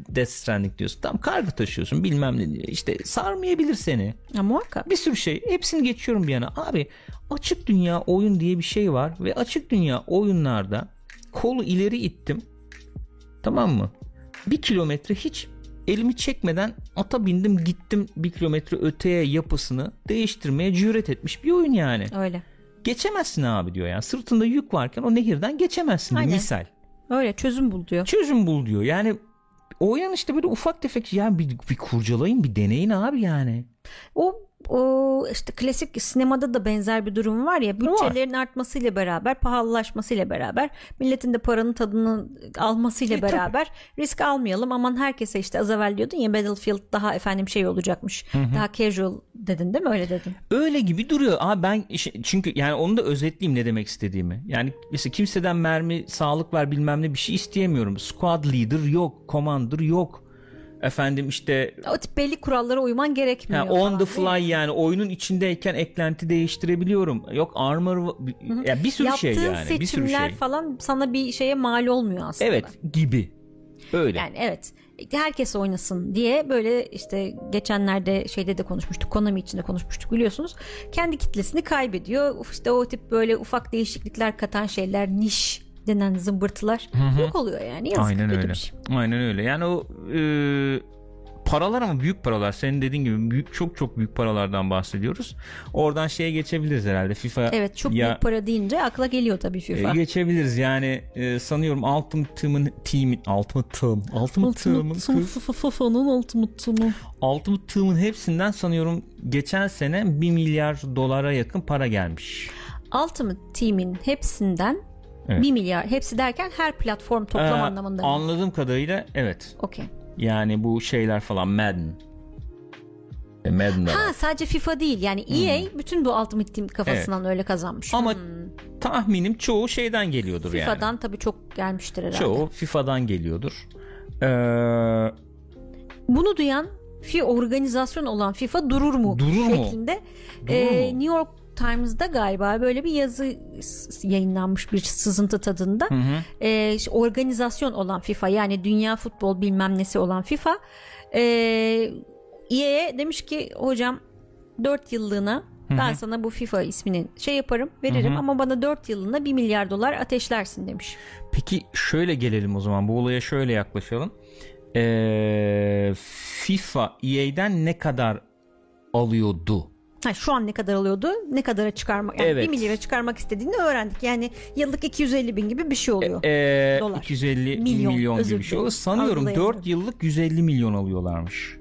Death Stranding diyorsun? Tam kargı taşıyorsun bilmem ne diyor. İşte sarmayabilir seni. Ya muhakkak. Bir sürü şey. Hepsini geçiyorum bir yana. Abi açık dünya oyun diye bir şey var ve açık dünya oyunlarda kolu ileri ittim. Tamam mı? Bir kilometre hiç elimi çekmeden ata bindim gittim bir kilometre öteye yapısını değiştirmeye cüret etmiş bir oyun yani. Öyle. Geçemezsin abi diyor yani. Sırtında yük varken o nehirden geçemezsin Aynen. misal. Öyle çözüm bul diyor. Çözüm bul diyor. Yani oyun işte böyle ufak tefek yani bir, bir kurcalayın bir deneyin abi yani. O, o işte klasik sinemada da benzer bir durum var ya bütçelerin artmasıyla beraber pahalılaşmasıyla beraber milletin de paranın tadını almasıyla E, tabii. beraber risk almayalım aman herkese işte az evvel diyordun ya Battlefield daha efendim şey olacakmış daha casual dedin değil mi öyle dedin Öyle gibi duruyor. Abi ben çünkü yani onu da özetleyeyim ne demek istediğimi. Yani mesela kimseden mermi, sağlık ver bilmem ne bir şey isteyemiyorum. Squad leader yok, commander yok. Efendim işte o tip belli kurallara uyman gerekmiyor ha, on falan the fly yani oyunun içindeyken eklenti değiştirebiliyorum. Yok armor ya bir sürü Yaptığın şey yani, bir sürü şey. falan sana bir şeye mal olmuyor aslında Evet gibi. Öyle. Yani evet herkes oynasın diye böyle işte geçenlerde şeyde de konuşmuştuk Konami içinde konuşmuştuk biliyorsunuz. Kendi kitlesini kaybediyor. İşte o tip böyle ufak değişiklikler katan şeyler niş denen zımbırtılar yok oluyor yani. Yazık, Aynen öyle. bir şey. Aynen öyle. Yani o e, paralar ama büyük paralar. Senin dediğin gibi büyük çok çok büyük paralardan bahsediyoruz. Oradan şeye geçebiliriz herhalde. FIFA Evet çok ya, büyük para deyince akla geliyor tabii FIFA. e, geçebiliriz. Yani e, sanıyorum Ultimate Team'in Team'in Ultimate Team Ultimate Team'in FIFA'nın Ultimate Team'ı. Ultimate Team'in hepsinden sanıyorum geçen sene 1 milyar dolara yakın para gelmiş. Ultimate Team'in hepsinden Evet. 1 milyar hepsi derken her platform toplam Ee, anlamında. mı? Anladığım kadarıyla evet. Okey. Yani bu şeyler falan Madden. E, Madden'da var. Ha sadece FIFA değil yani EA bütün bu Ultimate Team kafasından öyle kazanmış. Hmm. Ama Hmm. tahminim çoğu şeyden geliyordur yani. FIFA'dan tabii çok gelmiştir herhalde. Çoğu FIFA'dan geliyordur. Ee, Bunu duyan fi organizasyon olan FIFA durur mu? Durur mu? şeklinde Durur e, mu? New York Times'da galiba böyle bir yazı yayınlanmış bir sızıntı tadında. hı hı. E, organizasyon olan FIFA yani dünya futbol bilmem nesi olan FIFA e, EA'ye demiş ki hocam 4 yıllığına ben sana bu FIFA ismini şey yaparım veririm Hı hı. ama bana 4 yıllığına 1 milyar dolar ateşlersin demiş. Peki şöyle gelelim o zaman. Bu olaya şöyle yaklaşalım. Ee, FIFA EA'den ne kadar alıyordu? Ha, şu an ne kadar alıyordu? Ne kadara çıkarmak? Yani Evet. 1 milyara çıkarmak istediğini öğrendik. Yani yıllık 250 bin gibi bir şey oluyor. Ee, Dolar. 250 Milyon, milyon, gibi bir şey oluyor. Sanıyorum Algılayamadım. 4 yıllık 150 milyon alıyorlarmış.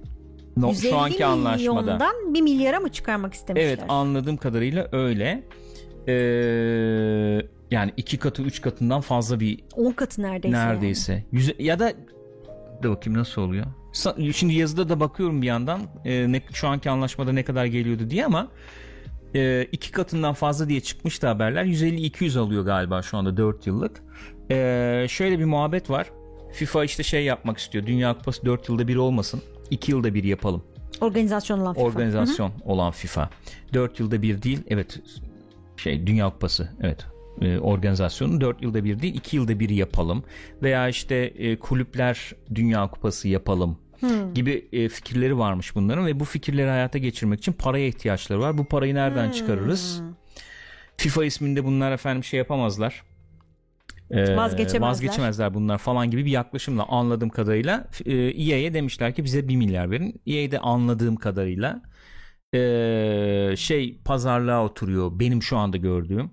No, 150 şu anki anlaşmada. milyondan 1 milyara mı çıkarmak istemişler? Evet anladığım kadarıyla öyle. Ee, yani iki katı üç katından fazla bir 10 katı neredeyse. yani. neredeyse. Yüze, ya da de bakayım nasıl oluyor. Şimdi yazıda da bakıyorum bir yandan e, ne, şu anki anlaşmada ne kadar geliyordu diye ama e, iki katından fazla diye çıkmıştı haberler. 150-200 alıyor galiba şu anda 4 yıllık. E, şöyle bir muhabbet var. FIFA işte şey yapmak istiyor. Dünya Kupası 4 yılda bir olmasın. 2 yılda bir yapalım. Organizasyon olan FIFA. Organizasyon olan FIFA. 4 yılda bir değil. Evet. Şey Dünya Kupası. Evet. E, organizasyonu 4 yılda bir değil 2 yılda bir yapalım veya işte e, kulüpler Dünya Kupası yapalım gibi e, fikirleri varmış bunların ve bu fikirleri hayata geçirmek için paraya ihtiyaçları var. Bu parayı nereden çıkarırız? FIFA isminde bunlar efendim şey yapamazlar. Ee, Vazgeçemezler. vazgeçemezler bunlar falan gibi bir yaklaşımla anladığım kadarıyla e, EA'ye demişler ki bize 1 milyar verin. EA de anladığım kadarıyla e, şey pazarlığa oturuyor benim şu anda gördüğüm e,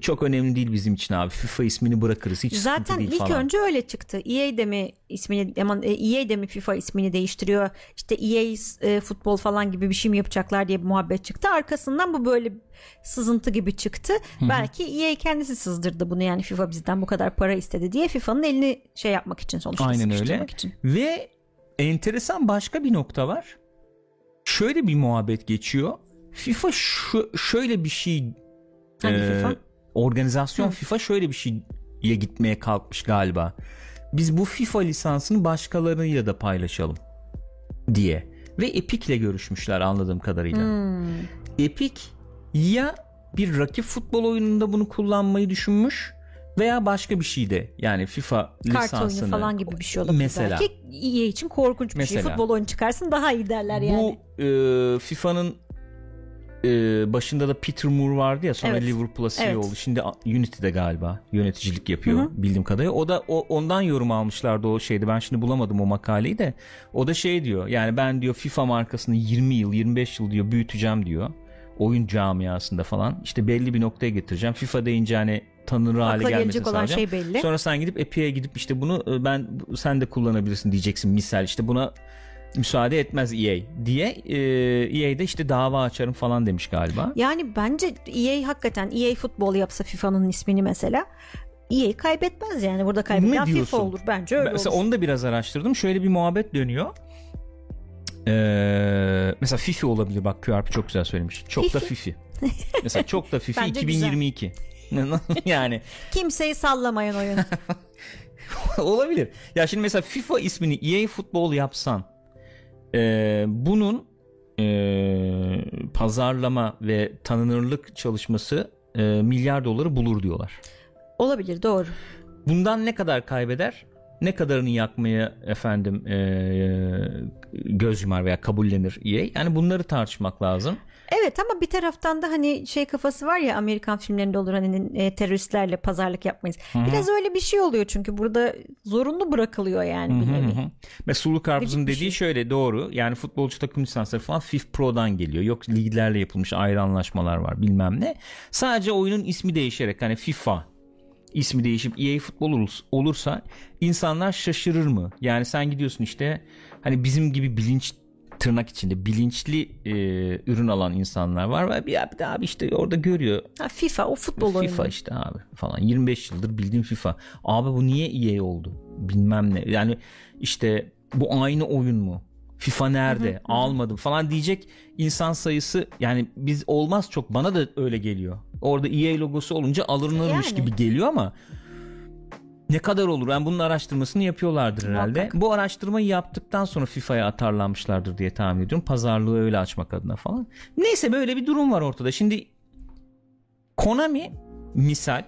çok önemli değil bizim için abi. FIFA ismini bırakırız. Hiç Zaten değil ilk falan. önce öyle çıktı. EA de mi ismini aman e, EA de mi FIFA ismini değiştiriyor? İşte EA e, futbol falan gibi bir şey mi yapacaklar diye bir muhabbet çıktı. Arkasından bu böyle sızıntı gibi çıktı. Belki EA kendisi sızdırdı bunu yani FIFA bizden bu kadar para istedi diye FIFA'nın elini şey yapmak için sonuçta Aynen öyle. için. Ve enteresan başka bir nokta var. Şöyle bir muhabbet geçiyor. FIFA şu, şöyle bir şey Hangi e, FIFA? Organizasyon Hı. FIFA şöyle bir şeye gitmeye kalkmış galiba. Biz bu FIFA lisansını başkalarıyla da paylaşalım diye. Ve Epic'le görüşmüşler anladığım kadarıyla. Hmm. Epic ya bir rakip futbol oyununda bunu kullanmayı düşünmüş veya başka bir şeyde yani FIFA Kart lisansını oyunu falan gibi bir şey olabilir mesela belki. EA için korkunç bir şey. Mesela. Futbol oyunu çıkarsın daha iyi derler yani. bu e, FIFA'nın e, başında da Peter Moore vardı ya sonra Evet. Liverpool'a CEO Evet. oldu. Şimdi Unity'de galiba yöneticilik yapıyor Hı bildiğim kadarıyla. O da o, ondan yorum almışlardı o şeydi. Ben şimdi bulamadım o makaleyi de. O da şey diyor. Yani ben diyor FIFA markasını 20 yıl 25 yıl diyor büyüteceğim diyor. Oyun camiasında falan. İşte belli bir noktaya getireceğim. FIFA deyince hani tanınır hale Akla gelmesini gelecek olan sağlayacağım. şey belli. Sonra sen gidip Epic'e gidip işte bunu e, ben sen de kullanabilirsin diyeceksin misal işte buna müsaade etmez EA diye e, EA de işte dava açarım falan demiş galiba. Yani bence EA hakikaten EA futbol yapsa FIFA'nın ismini mesela EA kaybetmez yani burada kaybeden FIFA olur bence öyle mesela olur. onu da biraz araştırdım. Şöyle bir muhabbet dönüyor. Ee, mesela Fifi olabilir bak QRP çok güzel söylemiş. Çok da Fifi. Fifi. mesela çok da Bence 2022. yani Kimseyi sallamayan oyun. olabilir. Ya şimdi mesela FIFA ismini EA futbol yapsan e, bunun e, pazarlama ve tanınırlık çalışması e, milyar doları bulur diyorlar. Olabilir doğru. Bundan ne kadar kaybeder? Ne kadarını yakmaya efendim e, göz yumar veya kabullenir EA? Yani bunları tartışmak lazım. Evet ama bir taraftan da hani şey kafası var ya Amerikan filmlerinde olur hani e, teröristlerle pazarlık yapmayız. Biraz öyle bir şey oluyor çünkü burada zorunlu bırakılıyor yani bir nevi. Ve Sulu Karpuz'un dediği şey. şöyle doğru. Yani futbolcu takım lisansları falan FIF Pro'dan geliyor. Yok liglerle yapılmış ayrı anlaşmalar var bilmem ne. Sadece oyunun ismi değişerek hani FIFA ismi değişip EA futbol olur- olursa insanlar şaşırır mı? Yani sen gidiyorsun işte hani bizim gibi bilinç tırnak içinde bilinçli e, ürün alan insanlar var. Ve bir abi, abi işte orada görüyor. Ha, FIFA o futbol FIFA oyunu. işte abi falan. 25 yıldır bildiğim FIFA. Abi bu niye EA oldu? Bilmem ne. Yani işte bu aynı oyun mu? FIFA nerede? Almadım falan diyecek insan sayısı yani biz olmaz çok. Bana da öyle geliyor. Orada EA logosu olunca alınırmış Yani. gibi geliyor ama ne kadar olur? Yani bunun araştırmasını yapıyorlardır herhalde. Muhakkak. Bu araştırmayı yaptıktan sonra FIFA'ya atarlanmışlardır diye tahmin ediyorum. Pazarlığı öyle açmak adına falan. Neyse böyle bir durum var ortada. Şimdi Konami misal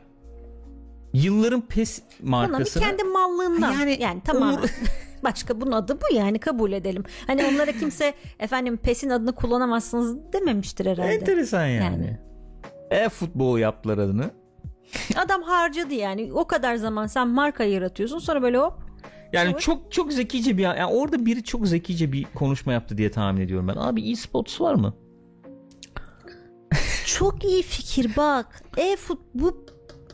yılların PES Konami markasını kendi mallığından Yani yani, tamamen. umur- Başka bunun adı bu yani kabul edelim. Hani onlara kimse efendim PES'in adını kullanamazsınız dememiştir herhalde. enteresan yani. Yani. E-futbol yaptılar adını. Adam harcadı yani o kadar zaman sen marka yaratıyorsun sonra böyle hop Yani Sonra- çok çok zekice bir yani orada biri çok zekice bir konuşma yaptı diye tahmin ediyorum ben. Abi e-sports var mı? çok iyi fikir bak. E fut bu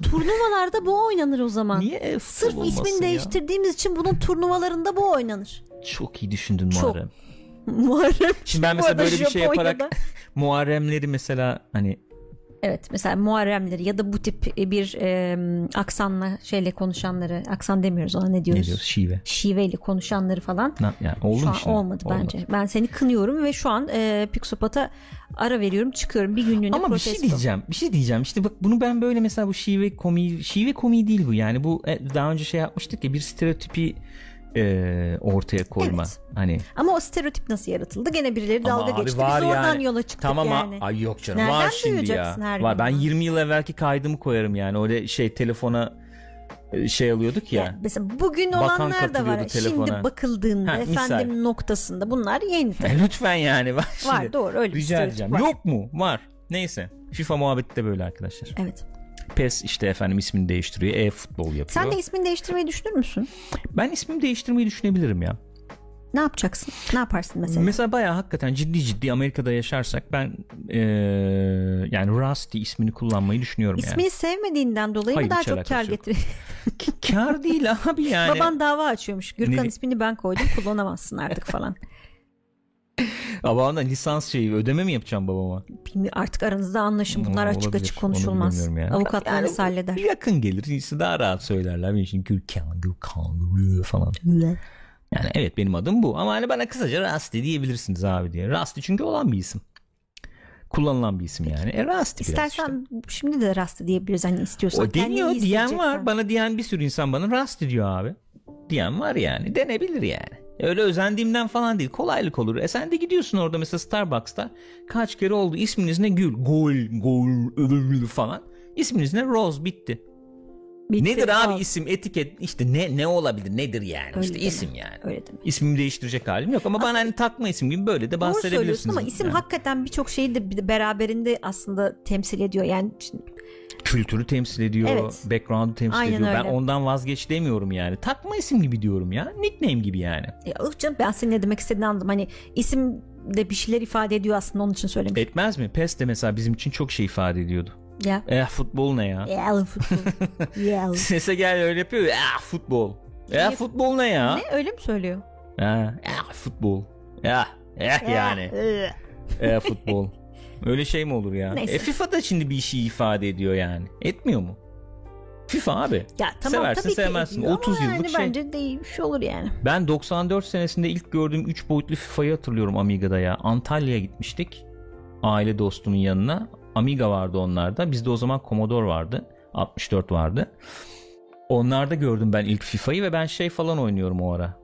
turnuvalarda bu oynanır o zaman. Niye e-futbol Sırf ismini ya? değiştirdiğimiz için bunun turnuvalarında bu oynanır. Çok iyi düşündün Çok. Muharrem. Muharrem. Şimdi ben mesela böyle bir şey yaparak Muharremleri mesela hani Evet mesela Muharremleri ya da bu tip bir e, aksanla şeyle konuşanları aksan demiyoruz ona ne diyoruz? ne diyoruz şive. Şiveyle konuşanları falan. Na- yani oldu şu an şimdi? olmadı bence. Ben seni kınıyorum ve şu an e, Pixopat'a ara veriyorum çıkıyorum bir günlüğüne Ama bir protesto. şey diyeceğim. Bir şey diyeceğim. İşte bak bunu ben böyle mesela bu şive komi şive komi değil bu. Yani bu e, daha önce şey yapmıştık ya bir stereotipi e, ortaya koyma. Evet. Hani Ama o stereotip nasıl yaratıldı? Gene birileri Ama dalga abi geçti. var Biz oradan yani. yola çıktık tamam yani. ay yok canım Nereden var şimdi ya. her Var ben ya? 20 yıl evvelki kaydımı koyarım yani. Öyle şey telefona şey alıyorduk ya. Yani mesela bugün Bakan olanlar da var. telefona. Şimdi bakıldığında Ha, efendim misal. noktasında bunlar yeni. E, lütfen yani var var doğru öyle bir Rica stereotip edeceğim. var. Yok mu? Var. Neyse. FIFA muhabbeti de böyle arkadaşlar. Evet. PES işte efendim ismini değiştiriyor. E-futbol yapıyor. Sen de ismini değiştirmeyi düşünür müsün? Ben ismimi değiştirmeyi düşünebilirim ya. Ne yapacaksın? Ne yaparsın mesela? Mesela bayağı hakikaten ciddi ciddi Amerika'da yaşarsak ben ee, yani Rusty ismini kullanmayı düşünüyorum İsmini yani. sevmediğinden dolayı Hayır, mı daha çok kar yok. getiriyor? Kar değil abi yani. Baban dava açıyormuş. Gürkan Ne- ismini ben koydum kullanamazsın artık falan. Ama ona lisans şeyi ödeme mi yapacağım babama? Bilmiyorum, artık aranızda anlaşın. Bunlar açık olabilir. açık Onu konuşulmaz. yani. Avukatlarınız Yani halleder. Yakın gelir. iyisi daha rahat söylerler. Benim için Gürkan, Gürkan, falan. Yani evet benim adım bu. Ama hani bana kısaca Rusty diyebilirsiniz abi diye. Rusty çünkü olan bir isim. Kullanılan bir isim yani. E Rusty biraz işte. İstersen şimdi de Rasta diyebiliriz hani istiyorsan. O deniyor diyen var. Bana diyen bir sürü insan bana Rusty diyor abi. Diyen var yani. Denebilir yani. Öyle özendiğimden falan değil. Kolaylık olur. E sen de gidiyorsun orada mesela Starbucks'ta. Kaç kere oldu. İsminiz ne? Gül. Gol. Gol. Falan. İsminiz ne? Rose. Bitti. Bitti, Nedir abi isim etiket işte ne ne olabilir nedir yani Öyle işte deme. isim yani. Öyle deme. İsmimi değiştirecek halim yok ama bana hani takma isim gibi böyle de Doğru söylüyorsun bahsedebilirsiniz. ama isim yani. hakikaten birçok şeyi de beraberinde aslında temsil ediyor. Yani kültürü temsil ediyor, Evet. background'u temsil Aynen ediyor. Ben öyle. ondan vazgeç demiyorum yani. Takma isim gibi diyorum ya. Nickname gibi yani. ya, canım ben senin ne demek istediğini anladım. Hani isim de bir şeyler ifade ediyor aslında onun için söylemiş. Etmez mi? PES de mesela bizim için çok şey ifade ediyordu. Ya. Eh futbol ne ya? Ya futbol. Ya. Sese gel öyle yapıyor. ya, Eh futbol. Ya futbol ne ya? ne öyle mi söylüyor? Ha, eh futbol. Ya, eh yani. E futbol. Öyle şey mi olur ya? Neyse. E FIFA da şimdi bir şey ifade ediyor yani. Etmiyor mu? FIFA abi. Ya tamam Seversin, tabii ki sevmezsin. ediyor 30 ama yıllık yani şey. Bence değişmiş olur yani. Ben 94 senesinde ilk gördüğüm 3 boyutlu FIFA'yı hatırlıyorum Amiga'da ya. Antalya'ya gitmiştik. Aile dostunun yanına. Amiga vardı onlarda. Bizde o zaman Commodore vardı. 64 vardı. Onlarda gördüm ben ilk FIFA'yı ve ben şey falan oynuyorum o ara.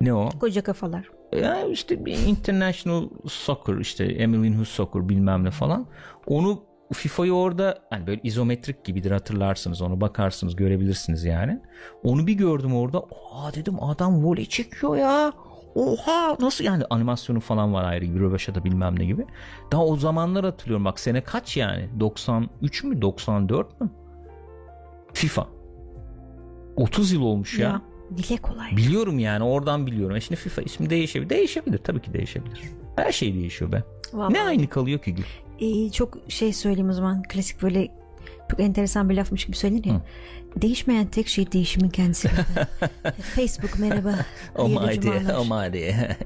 Ne o? Koca kafalar. Ya işte bir International Soccer işte Emily Hughes Soccer bilmem ne falan. Onu FIFA'yı orada hani böyle izometrik gibidir hatırlarsınız onu bakarsınız görebilirsiniz yani. Onu bir gördüm orada. Aa dedim adam voley çekiyor ya. Oha nasıl yani animasyonu falan var ayrı bir röveşata bilmem ne gibi. Daha o zamanlar hatırlıyorum bak sene kaç yani 93 mü 94 mü? FIFA. 30 yıl olmuş ya. Ya. Dile kolay. Biliyorum yani oradan biliyorum. E şimdi FIFA ismi değişebilir. Değişebilir tabii ki değişebilir. Her şey değişiyor be. Vallahi. Ne aynı kalıyor ki Gül? Ee, çok şey söyleyeyim o zaman. Klasik böyle çok enteresan bir lafmış gibi söylenir ya. Hı. Değişmeyen tek şey değişimin kendisi. Facebook merhaba. Omadi, omadi.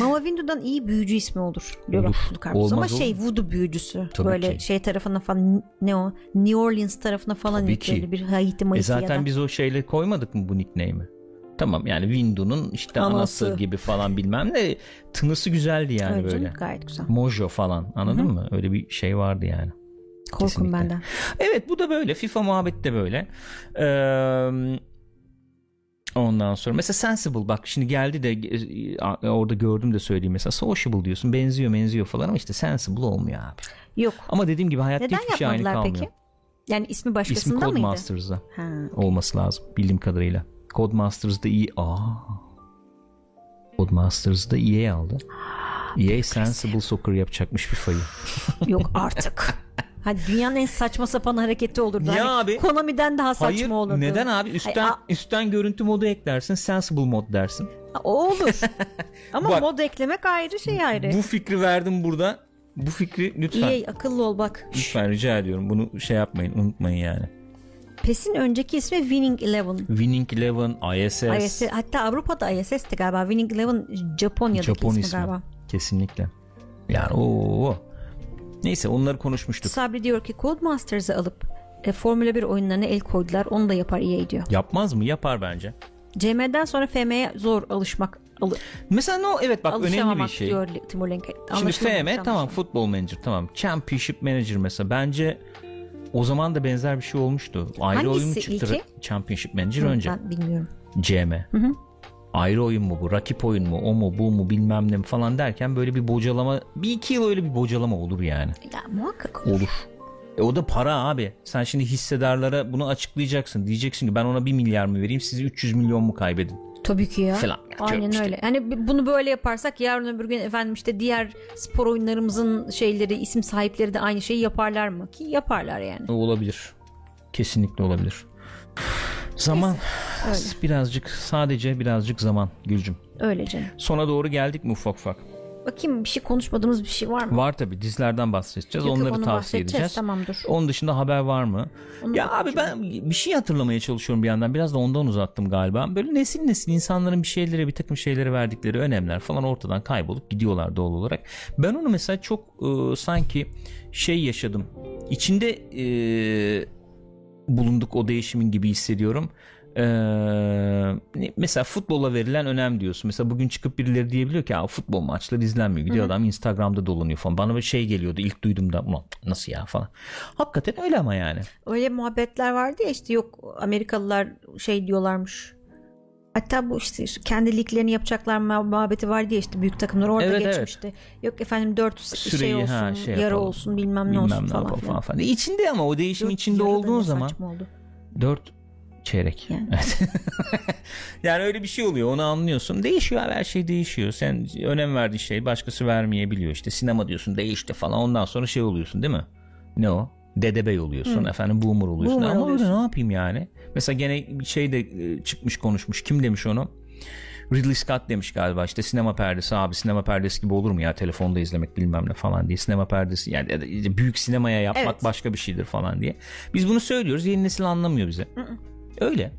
Mama Window'dan iyi büyücü ismi olur. Diyor Olur. Ama Olmaz şey olur. voodoo büyücüsü. Tabii böyle ki. şey tarafına falan ne o? New Orleans tarafına falan Tabii ki. bir Haiti e Mayısı ya zaten da. biz o şeyle koymadık mı bu nickname'i? Tamam yani Windows'un işte anası, Anası. gibi falan bilmem ne. Tınısı güzeldi yani Öyle böyle. canım, gayet güzel. Mojo falan anladın Hı hı. mı? Öyle bir şey vardı yani. Korkun kesinlikle. benden. Evet bu da böyle. FIFA muhabbeti de böyle. Ee, ondan sonra mesela Sensible bak şimdi geldi de e, orada gördüm de söyleyeyim mesela Sociable diyorsun benziyor benziyor falan ama işte Sensible olmuyor abi. Yok. Ama dediğim gibi hayatta Neden hiçbir şey aynı yapmadılar kalmıyor. peki? Yani ismi İsmi başkasında mıydı? Codemasters'da Ha. olması lazım bildiğim kadarıyla. Codemasters'da iyi. Aa. Codemasters'da EA aldı. EA Sensible Soccer yapacakmış FIFA'yı. Yok artık. Hadi dünyanın en saçma sapan hareketi olurdu. Ya Hani abi. Konami'den daha saçma Hayır olurdu. neden abi üstten Hayır, a- üstten görüntü modu eklersin Sensible mod dersin. O olur. Ama Bak. mod eklemek ayrı şey ayrı. Bu fikri verdim burada. Bu fikri lütfen EA akıllı ol bak. Lütfen rica ediyorum. Bunu şey yapmayın, unutmayın yani. PES'in önceki ismi Winning Eleven. Winning Eleven, ISS, ISS, hatta Avrupa'da ISS'ti galiba. Winning Eleven Japonya'daki Japon ismi, ismi. galiba. kesinlikle. Yani o Neyse onları konuşmuştuk. Sabri diyor ki Codemasters'ı alıp e, Formula 1 oyunlarına el koydular. Onu da yapar EA diyor. Yapmaz mı? Yapar bence. CM'den sonra FM'ye zor alışmak. Alı, Mesela no evet bak önemli bir şey. diyor Timur Lenk. Şimdi FM tamam anlaşılmamış. futbol manager tamam. Championship manager mesela bence o zaman da benzer bir şey olmuştu. Ayrı Hangisi oyun mu çıktı? ilki? Championship manager Hı, önce. Ben bilmiyorum. CM. hı. Ayrı oyun mu bu? Rakip oyun mu? O mu bu mu bilmem ne falan derken böyle bir bocalama bir iki yıl öyle bir bocalama olur yani. Ya muhakkak olur. Olur. E o da para abi. Sen şimdi hissedarlara bunu açıklayacaksın. Diyeceksin ki ben ona 1 milyar mı vereyim siz 300 milyon mu kaybedin? Tabii ki ya. Falan. Aynen işte. öyle. Hani b- bunu böyle yaparsak yarın öbür gün efendim işte diğer spor oyunlarımızın şeyleri isim sahipleri de aynı şeyi yaparlar mı? Ki yaparlar yani. Olabilir. Kesinlikle olabilir. Zaman Öyle. Birazcık sadece birazcık zaman Gülcüm. Öyle canım. Sona doğru geldik mi ufak ufak? Bakayım bir şey konuşmadığımız bir şey var mı? Var tabi dizilerden bahsedeceğiz. Yok, Onları tavsiye edeceğiz. Tamam dur. Onun dışında haber var mı? Onu ya abi ben bir şey hatırlamaya çalışıyorum bir yandan. Biraz da ondan uzattım galiba. Böyle nesil nesil insanların bir şeylere bir takım şeylere verdikleri önemler falan ortadan kaybolup gidiyorlar doğal olarak. Ben onu mesela çok e, sanki şey yaşadım. İçinde e, bulunduk o değişimin gibi hissediyorum. Ee, mesela futbola verilen önem diyorsun. Mesela bugün çıkıp birileri diyebiliyor ki futbol maçları izlenmiyor. Gidiyor Hı-hı. adam Instagram'da dolanıyor falan. Bana bir şey geliyordu ilk duyduğumda. Ulan nasıl ya falan. Hakikaten öyle ama yani. Öyle muhabbetler vardı ya işte yok Amerikalılar şey diyorlarmış. Hatta bu işte kendi liglerini yapacaklar muhabbeti var diye işte büyük takımlar orada evet, geçmişti. Evet. Yok efendim dört Süreyi, şey olsun, ha, şey yarı yapalım. olsun bilmem, bilmem ne olsun ne falan, falan. falan. İçinde ama o değişim içinde olduğun zaman dört çeyrek. Yani. yani öyle bir şey oluyor onu anlıyorsun. Değişiyor her şey değişiyor. Sen önem verdiğin şey başkası vermeyebiliyor. İşte sinema diyorsun değişti falan ondan sonra şey oluyorsun değil mi? Ne o? Dedebey oluyorsun Hı. efendim boomer oluyorsun. Boomer Ama oluyorsun. öyle ne yapayım yani? Mesela gene bir şey de çıkmış konuşmuş. Kim demiş onu? Ridley Scott demiş galiba işte sinema perdesi abi sinema perdesi gibi olur mu ya telefonda izlemek bilmem ne falan diye sinema perdesi yani büyük sinemaya yapmak Evet. başka bir şeydir falan diye. Biz bunu söylüyoruz yeni nesil anlamıyor bize. Hı hı. Öyle.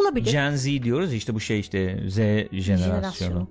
Olabilir? Gen Z diyoruz işte bu şey işte Z jenerasyonu. Jenerasyonu.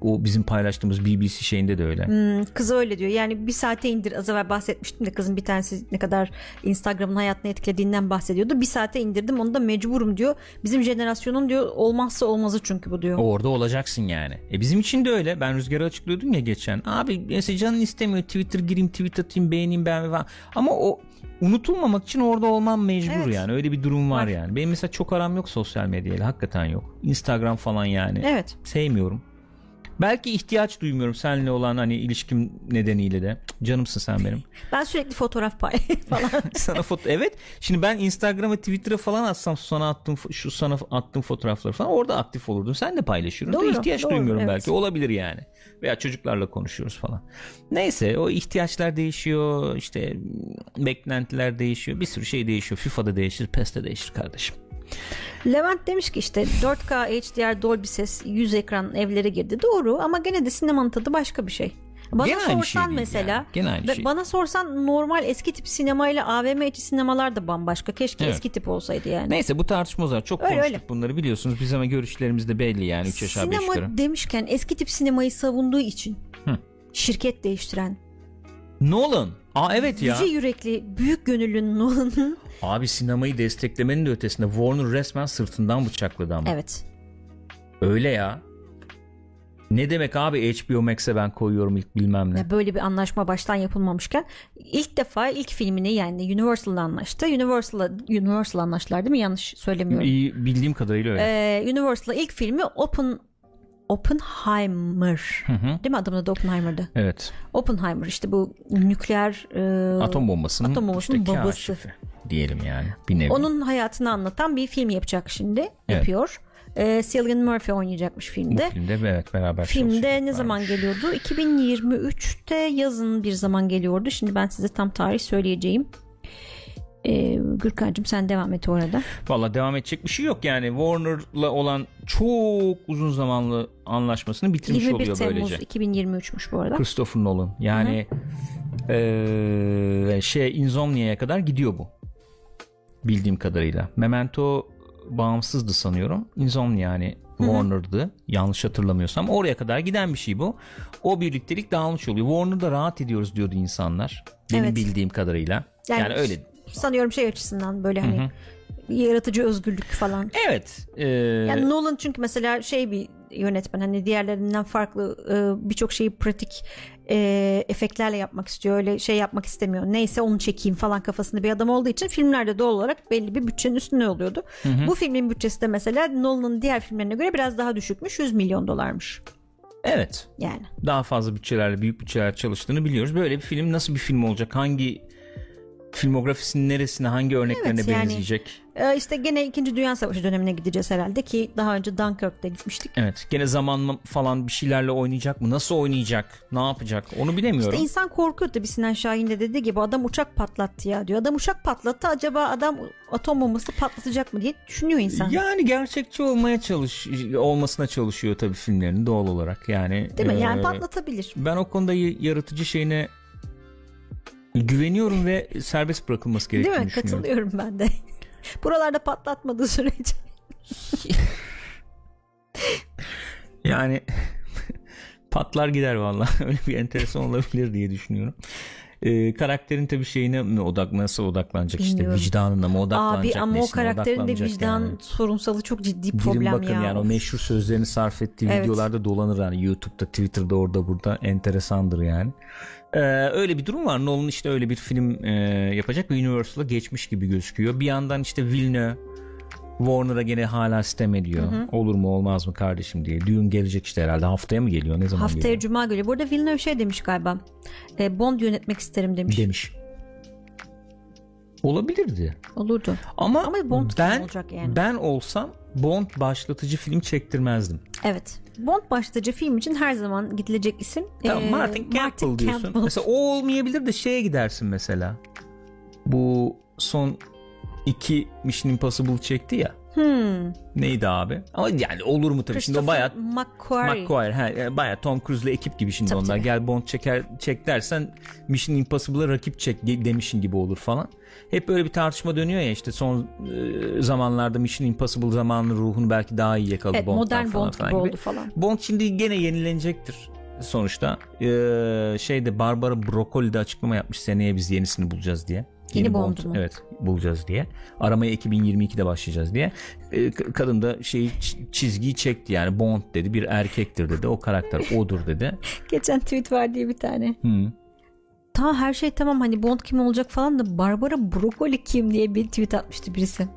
O bizim paylaştığımız BBC şeyinde de öyle. Hmm, kız öyle diyor. Yani bir saate indir. Az evvel bahsetmiştim de kızın bir tanesi ne kadar Instagram'ın hayatını etkilediğinden bahsediyordu. Bir saate indirdim onu da mecburum diyor. Bizim jenerasyonun diyor olmazsa olmazı çünkü bu diyor. Orada olacaksın yani. E bizim için de öyle. Ben Rüzgar'a açıklıyordum ya geçen. Abi mesela canın istemiyor Twitter gireyim tweet atayım beğeneyim ben falan. Ama o unutulmamak için orada olmam mecbur Evet. yani. Öyle bir durum var, Var. yani. Benim mesela çok aram yok sosyal medyayla. Hakikaten yok. Instagram falan yani. Evet. Sevmiyorum. Belki ihtiyaç duymuyorum seninle olan hani ilişkim nedeniyle de. Canımsın sen benim. Ben sürekli fotoğraf pay falan. sana foto evet şimdi ben Instagram'a Twitter'a falan atsam sana attığım şu sana attığım fotoğrafları falan orada aktif olurdun sen de paylaşırdın Doğru, da ihtiyaç doğru, duymuyorum evet. belki olabilir yani veya çocuklarla konuşuyoruz falan neyse o ihtiyaçlar değişiyor işte beklentiler değişiyor bir sürü şey değişiyor FIFA'da değişir PES'te değişir kardeşim Levent demiş ki işte 4K HDR Dolby ses 100 ekran evlere girdi. Doğru ama gene de sinemanın tadı başka bir şey. Bana Gene sorsan şey mesela yani. Gene aynı şey. bana sorsan normal eski tip sinemayla AVM içi sinemalar da bambaşka. Keşke Evet. eski tip olsaydı yani. neyse bu tartışma uzar çok Öyle, konuştuk öyle. bunları biliyorsunuz biz ama görüşlerimiz de belli yani 3 aşağı 5 Sinema yukarı demişken eski tip sinemayı savunduğu için Hı. şirket değiştiren Nolan Aa evet ya yüce yürekli büyük gönüllü Nolan'ın abi sinemayı desteklemenin de ötesinde Warner resmen sırtından bıçakladı ama evet Öyle ya. Ne demek abi HBO Max'e ben koyuyorum ilk bilmem ne. Ya böyle bir anlaşma baştan yapılmamışken ilk defa ilk filmini yani Universal'la anlaştı. Universal'la Universal anlaştılar değil mi? Yanlış söylemiyorum. İyi, bildiğim kadarıyla öyle. Ee, Universal'la ilk filmi Open Oppenheimer. Hı hı. Değil mi adamın adı Oppenheimer'dı? Evet. Oppenheimer işte bu nükleer e, Atom bombasının, atom bombasının işte babası. kaşifi diyelim yani. Bir nevi. onun hayatını anlatan bir film yapacak şimdi. Yapıyor. Ee, Cillian Murphy oynayacakmış Bu filmde. filmde evet beraber Filmde ne zaman geliyordu? 2023'te yazın bir zaman geliyordu. Şimdi ben size tam tarih söyleyeceğim. Ee, Gürkan'cığım sen devam et orada. Valla devam edecek bir şey yok yani. Warner'la olan çok uzun zamanlı anlaşmasını bitirmiş 21 oluyor Temmuz böylece. 2023'müş bu arada. Christopher Nolan. Yani eee, şey Insomnia'ya kadar gidiyor bu. Bildiğim kadarıyla. Memento bağımsızdı sanıyorum. Insomnia yani Warner'dı. Yanlış hatırlamıyorsam. Oraya kadar giden bir şey bu. O birliktelik dağılmış oluyor. Warner'da rahat ediyoruz diyordu insanlar. Benim Evet. bildiğim kadarıyla. Yani, Yani öyle. Sanıyorum şey açısından böyle hani yaratıcı özgürlük falan. Evet. eee, Yani Nolan çünkü mesela şey bir yönetmen hani diğerlerinden farklı e, birçok şeyi pratik e, efektlerle yapmak istiyor. Öyle şey yapmak istemiyor. Neyse onu çekeyim falan kafasında bir adam olduğu için filmlerde doğal olarak belli bir bütçenin üstünde oluyordu. Bu filmin bütçesi de mesela Nolan'ın diğer filmlerine göre biraz daha düşükmüş. 100 milyon dolarmış. evet. Yani. daha fazla bütçelerle büyük bütçeler çalıştığını biliyoruz. Böyle bir film nasıl bir film olacak? Hangi filmografisinin neresine hangi örneklerine Evet, yani- benzeyecek? Ee, işte gene 2. Dünya Savaşı dönemine gideceğiz herhalde ki daha önce Dunkirk'te gitmiştik. Evet. Gene zaman falan bir şeylerle oynayacak mı? Nasıl oynayacak? Ne yapacak? Onu bilemiyorum. İşte insan korkuyor tabii Sinan Şahin de dediği gibi adam uçak patlattı ya diyor. Adam uçak patlattı acaba adam atom bombası patlatacak mı diye düşünüyor insan. Yani gerçekçi olmaya çalış olmasına çalışıyor tabii filmlerin doğal olarak. Yani Değil mi? Yani e, patlatabilir. Ben o konuda yaratıcı şeyine güveniyorum ve serbest bırakılması Değil gerektiğini mi? düşünüyorum. Katılıyorum ben de. Buralarda patlatmadığı sürece. Yani patlar gider vallahi öyle bir enteresan olabilir diye düşünüyorum. Ee, karakterin tabii şeyine mi odak nasıl odaklanacak Bilmiyorum. işte vicdanına mı odaklanacak Abi ama o karakterin de vicdan yani. sorunsalı çok ciddi Girin problem bakın ya. yani o meşhur sözlerini sarf ettiği Evet. videolarda dolanır yani YouTube'da Twitter'da orada burada enteresandır yani. Ee, öyle bir durum var. Nolan işte öyle bir film e, yapacak ve Universal'a geçmiş gibi gözüküyor. Bir yandan işte Villeneuve Warner'a gene hala sitem ediyor. Olur mu olmaz mı kardeşim diye. Düğün gelecek işte herhalde. Haftaya mı geliyor? Ne zaman Haftaya geliyor? Cuma geliyor. Bu arada Villeneuve şey demiş galiba. E, Bond yönetmek isterim demiş. Demiş. Olabilirdi. Olurdu. Ama, Ama Bond ben olacak yani? ben olsam Bond başlatıcı film çektirmezdim. Evet. Bond başlıcı film için her zaman gidilecek isim. Tamam, e, Martin Campbell diyorsun. Campbell. Mesela o olmayabilir de şeye gidersin mesela. Bu son iki Mission Impossible çekti ya. Hmm. Neydi abi? Ama yani olur mu tabii şimdi o bayağı McQuarrie. McQuarrie he, bayağı Tom Cruise'la ekip gibi şimdi Tabii, onlar. tabii. Gel Bond çeker çek dersen Mission Impossible'a rakip çek demişin gibi olur falan. Hep böyle bir tartışma dönüyor ya işte son e, zamanlarda Mission Impossible zamanının ruhunu belki daha iyi yakaladı Evet, Bond'dan modern falan Bond falan gibi. oldu falan. Bond şimdi gene yenilenecektir sonuçta. Ee, şeyde Barbara Broccoli de açıklama yapmış seneye biz yenisini bulacağız diye. Yeni Bond mu? Evet bulacağız diye. Aramaya 2022'de başlayacağız diye. K- kadın da şeyi çizgiyi çekti yani Bond dedi bir erkektir dedi. O karakter odur dedi. Geçen tweet var diye bir tane. Hı. Ta her şey tamam hani Bond kim olacak falan da Barbara Broccoli kim diye bir tweet atmıştı birisi.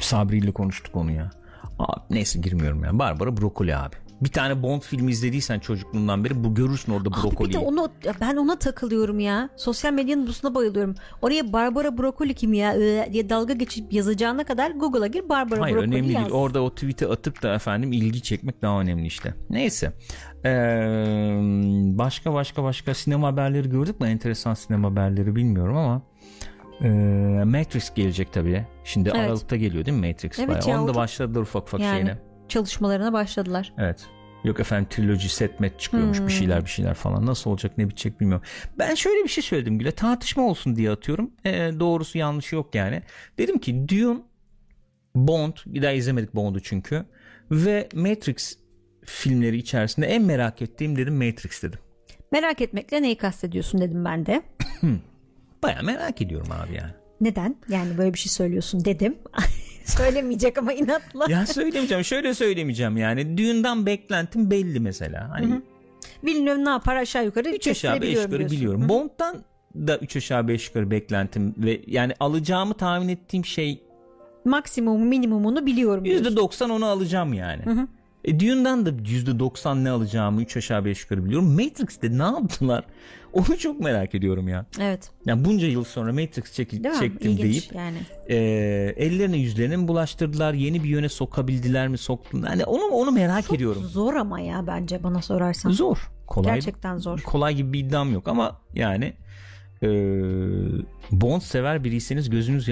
Sabri ile konuştuk onu ya. Abi, neyse girmiyorum yani. Barbara Broccoli abi. Bir tane Bond filmi izlediysen çocukluğundan beri bu görürsün orada Abi bir de brokoliyi. onu ben ona takılıyorum ya. Sosyal medyanın busuna bayılıyorum. Oraya Barbara Broccoli kim ya Ee, diye dalga geçip yazacağına kadar Google'a gir Barbara Hayır önemli yaz. değil. Orada o tweet'i atıp da efendim ilgi çekmek daha önemli işte. Neyse. Ee, başka başka başka sinema haberleri gördük mü? Enteresan sinema haberleri bilmiyorum ama ee, Matrix gelecek tabii. Şimdi Evet. Aralık'ta geliyor değil mi Matrix? Evet bayağı? ya, Onu da başladılar ufak ufak Yani şeyine. çalışmalarına başladılar. Evet. Yok efendim triloji set met çıkıyormuş Hmm. bir şeyler bir şeyler falan. Nasıl olacak ne bitecek bilmiyorum. Ben şöyle bir şey söyledim Gül'e. Tartışma olsun diye atıyorum. Ee, doğrusu yanlış yok yani. Dedim ki Dune, Bond bir daha izlemedik Bond'u çünkü. Ve Matrix filmleri içerisinde en merak ettiğim dedim Matrix dedim. Merak etmekle neyi kastediyorsun dedim ben de. Baya merak ediyorum abi yani. Neden? Yani böyle bir şey söylüyorsun dedim. Söylemeyecek ama inatla. ya söylemeyeceğim şöyle söylemeyeceğim yani. Dune'dan beklentim belli mesela. Hani Villeneuve ne yapar aşağı yukarı 3 aşağı 5 kestirebiliyorum yukarı diyorsun. biliyorum. Hı. Bond'dan da 3 aşağı 5 yukarı beklentim ve yani alacağımı tahmin ettiğim şey Maksimum minimumunu biliyorum diyorsun. %90 onu alacağım yani. E, Dune'dan da %90 ne alacağımı 3 aşağı 5 yukarı biliyorum. Matrix'te ne yaptılar? Onu çok merak ediyorum ya. Evet. Yani bunca yıl sonra Matrix çeki- Değil mi? çektim İlginç deyip yani. e, ellerine yüzlerine mi bulaştırdılar? Yeni bir yöne sokabildiler mi soktular? Hani onu onu merak ediyorum. Zor ama ya bence bana sorarsan. Zor. Kolay. Gerçekten zor. Kolay gibi bir iddiam yok ama yani e, Bond sever biriyseniz gözünüz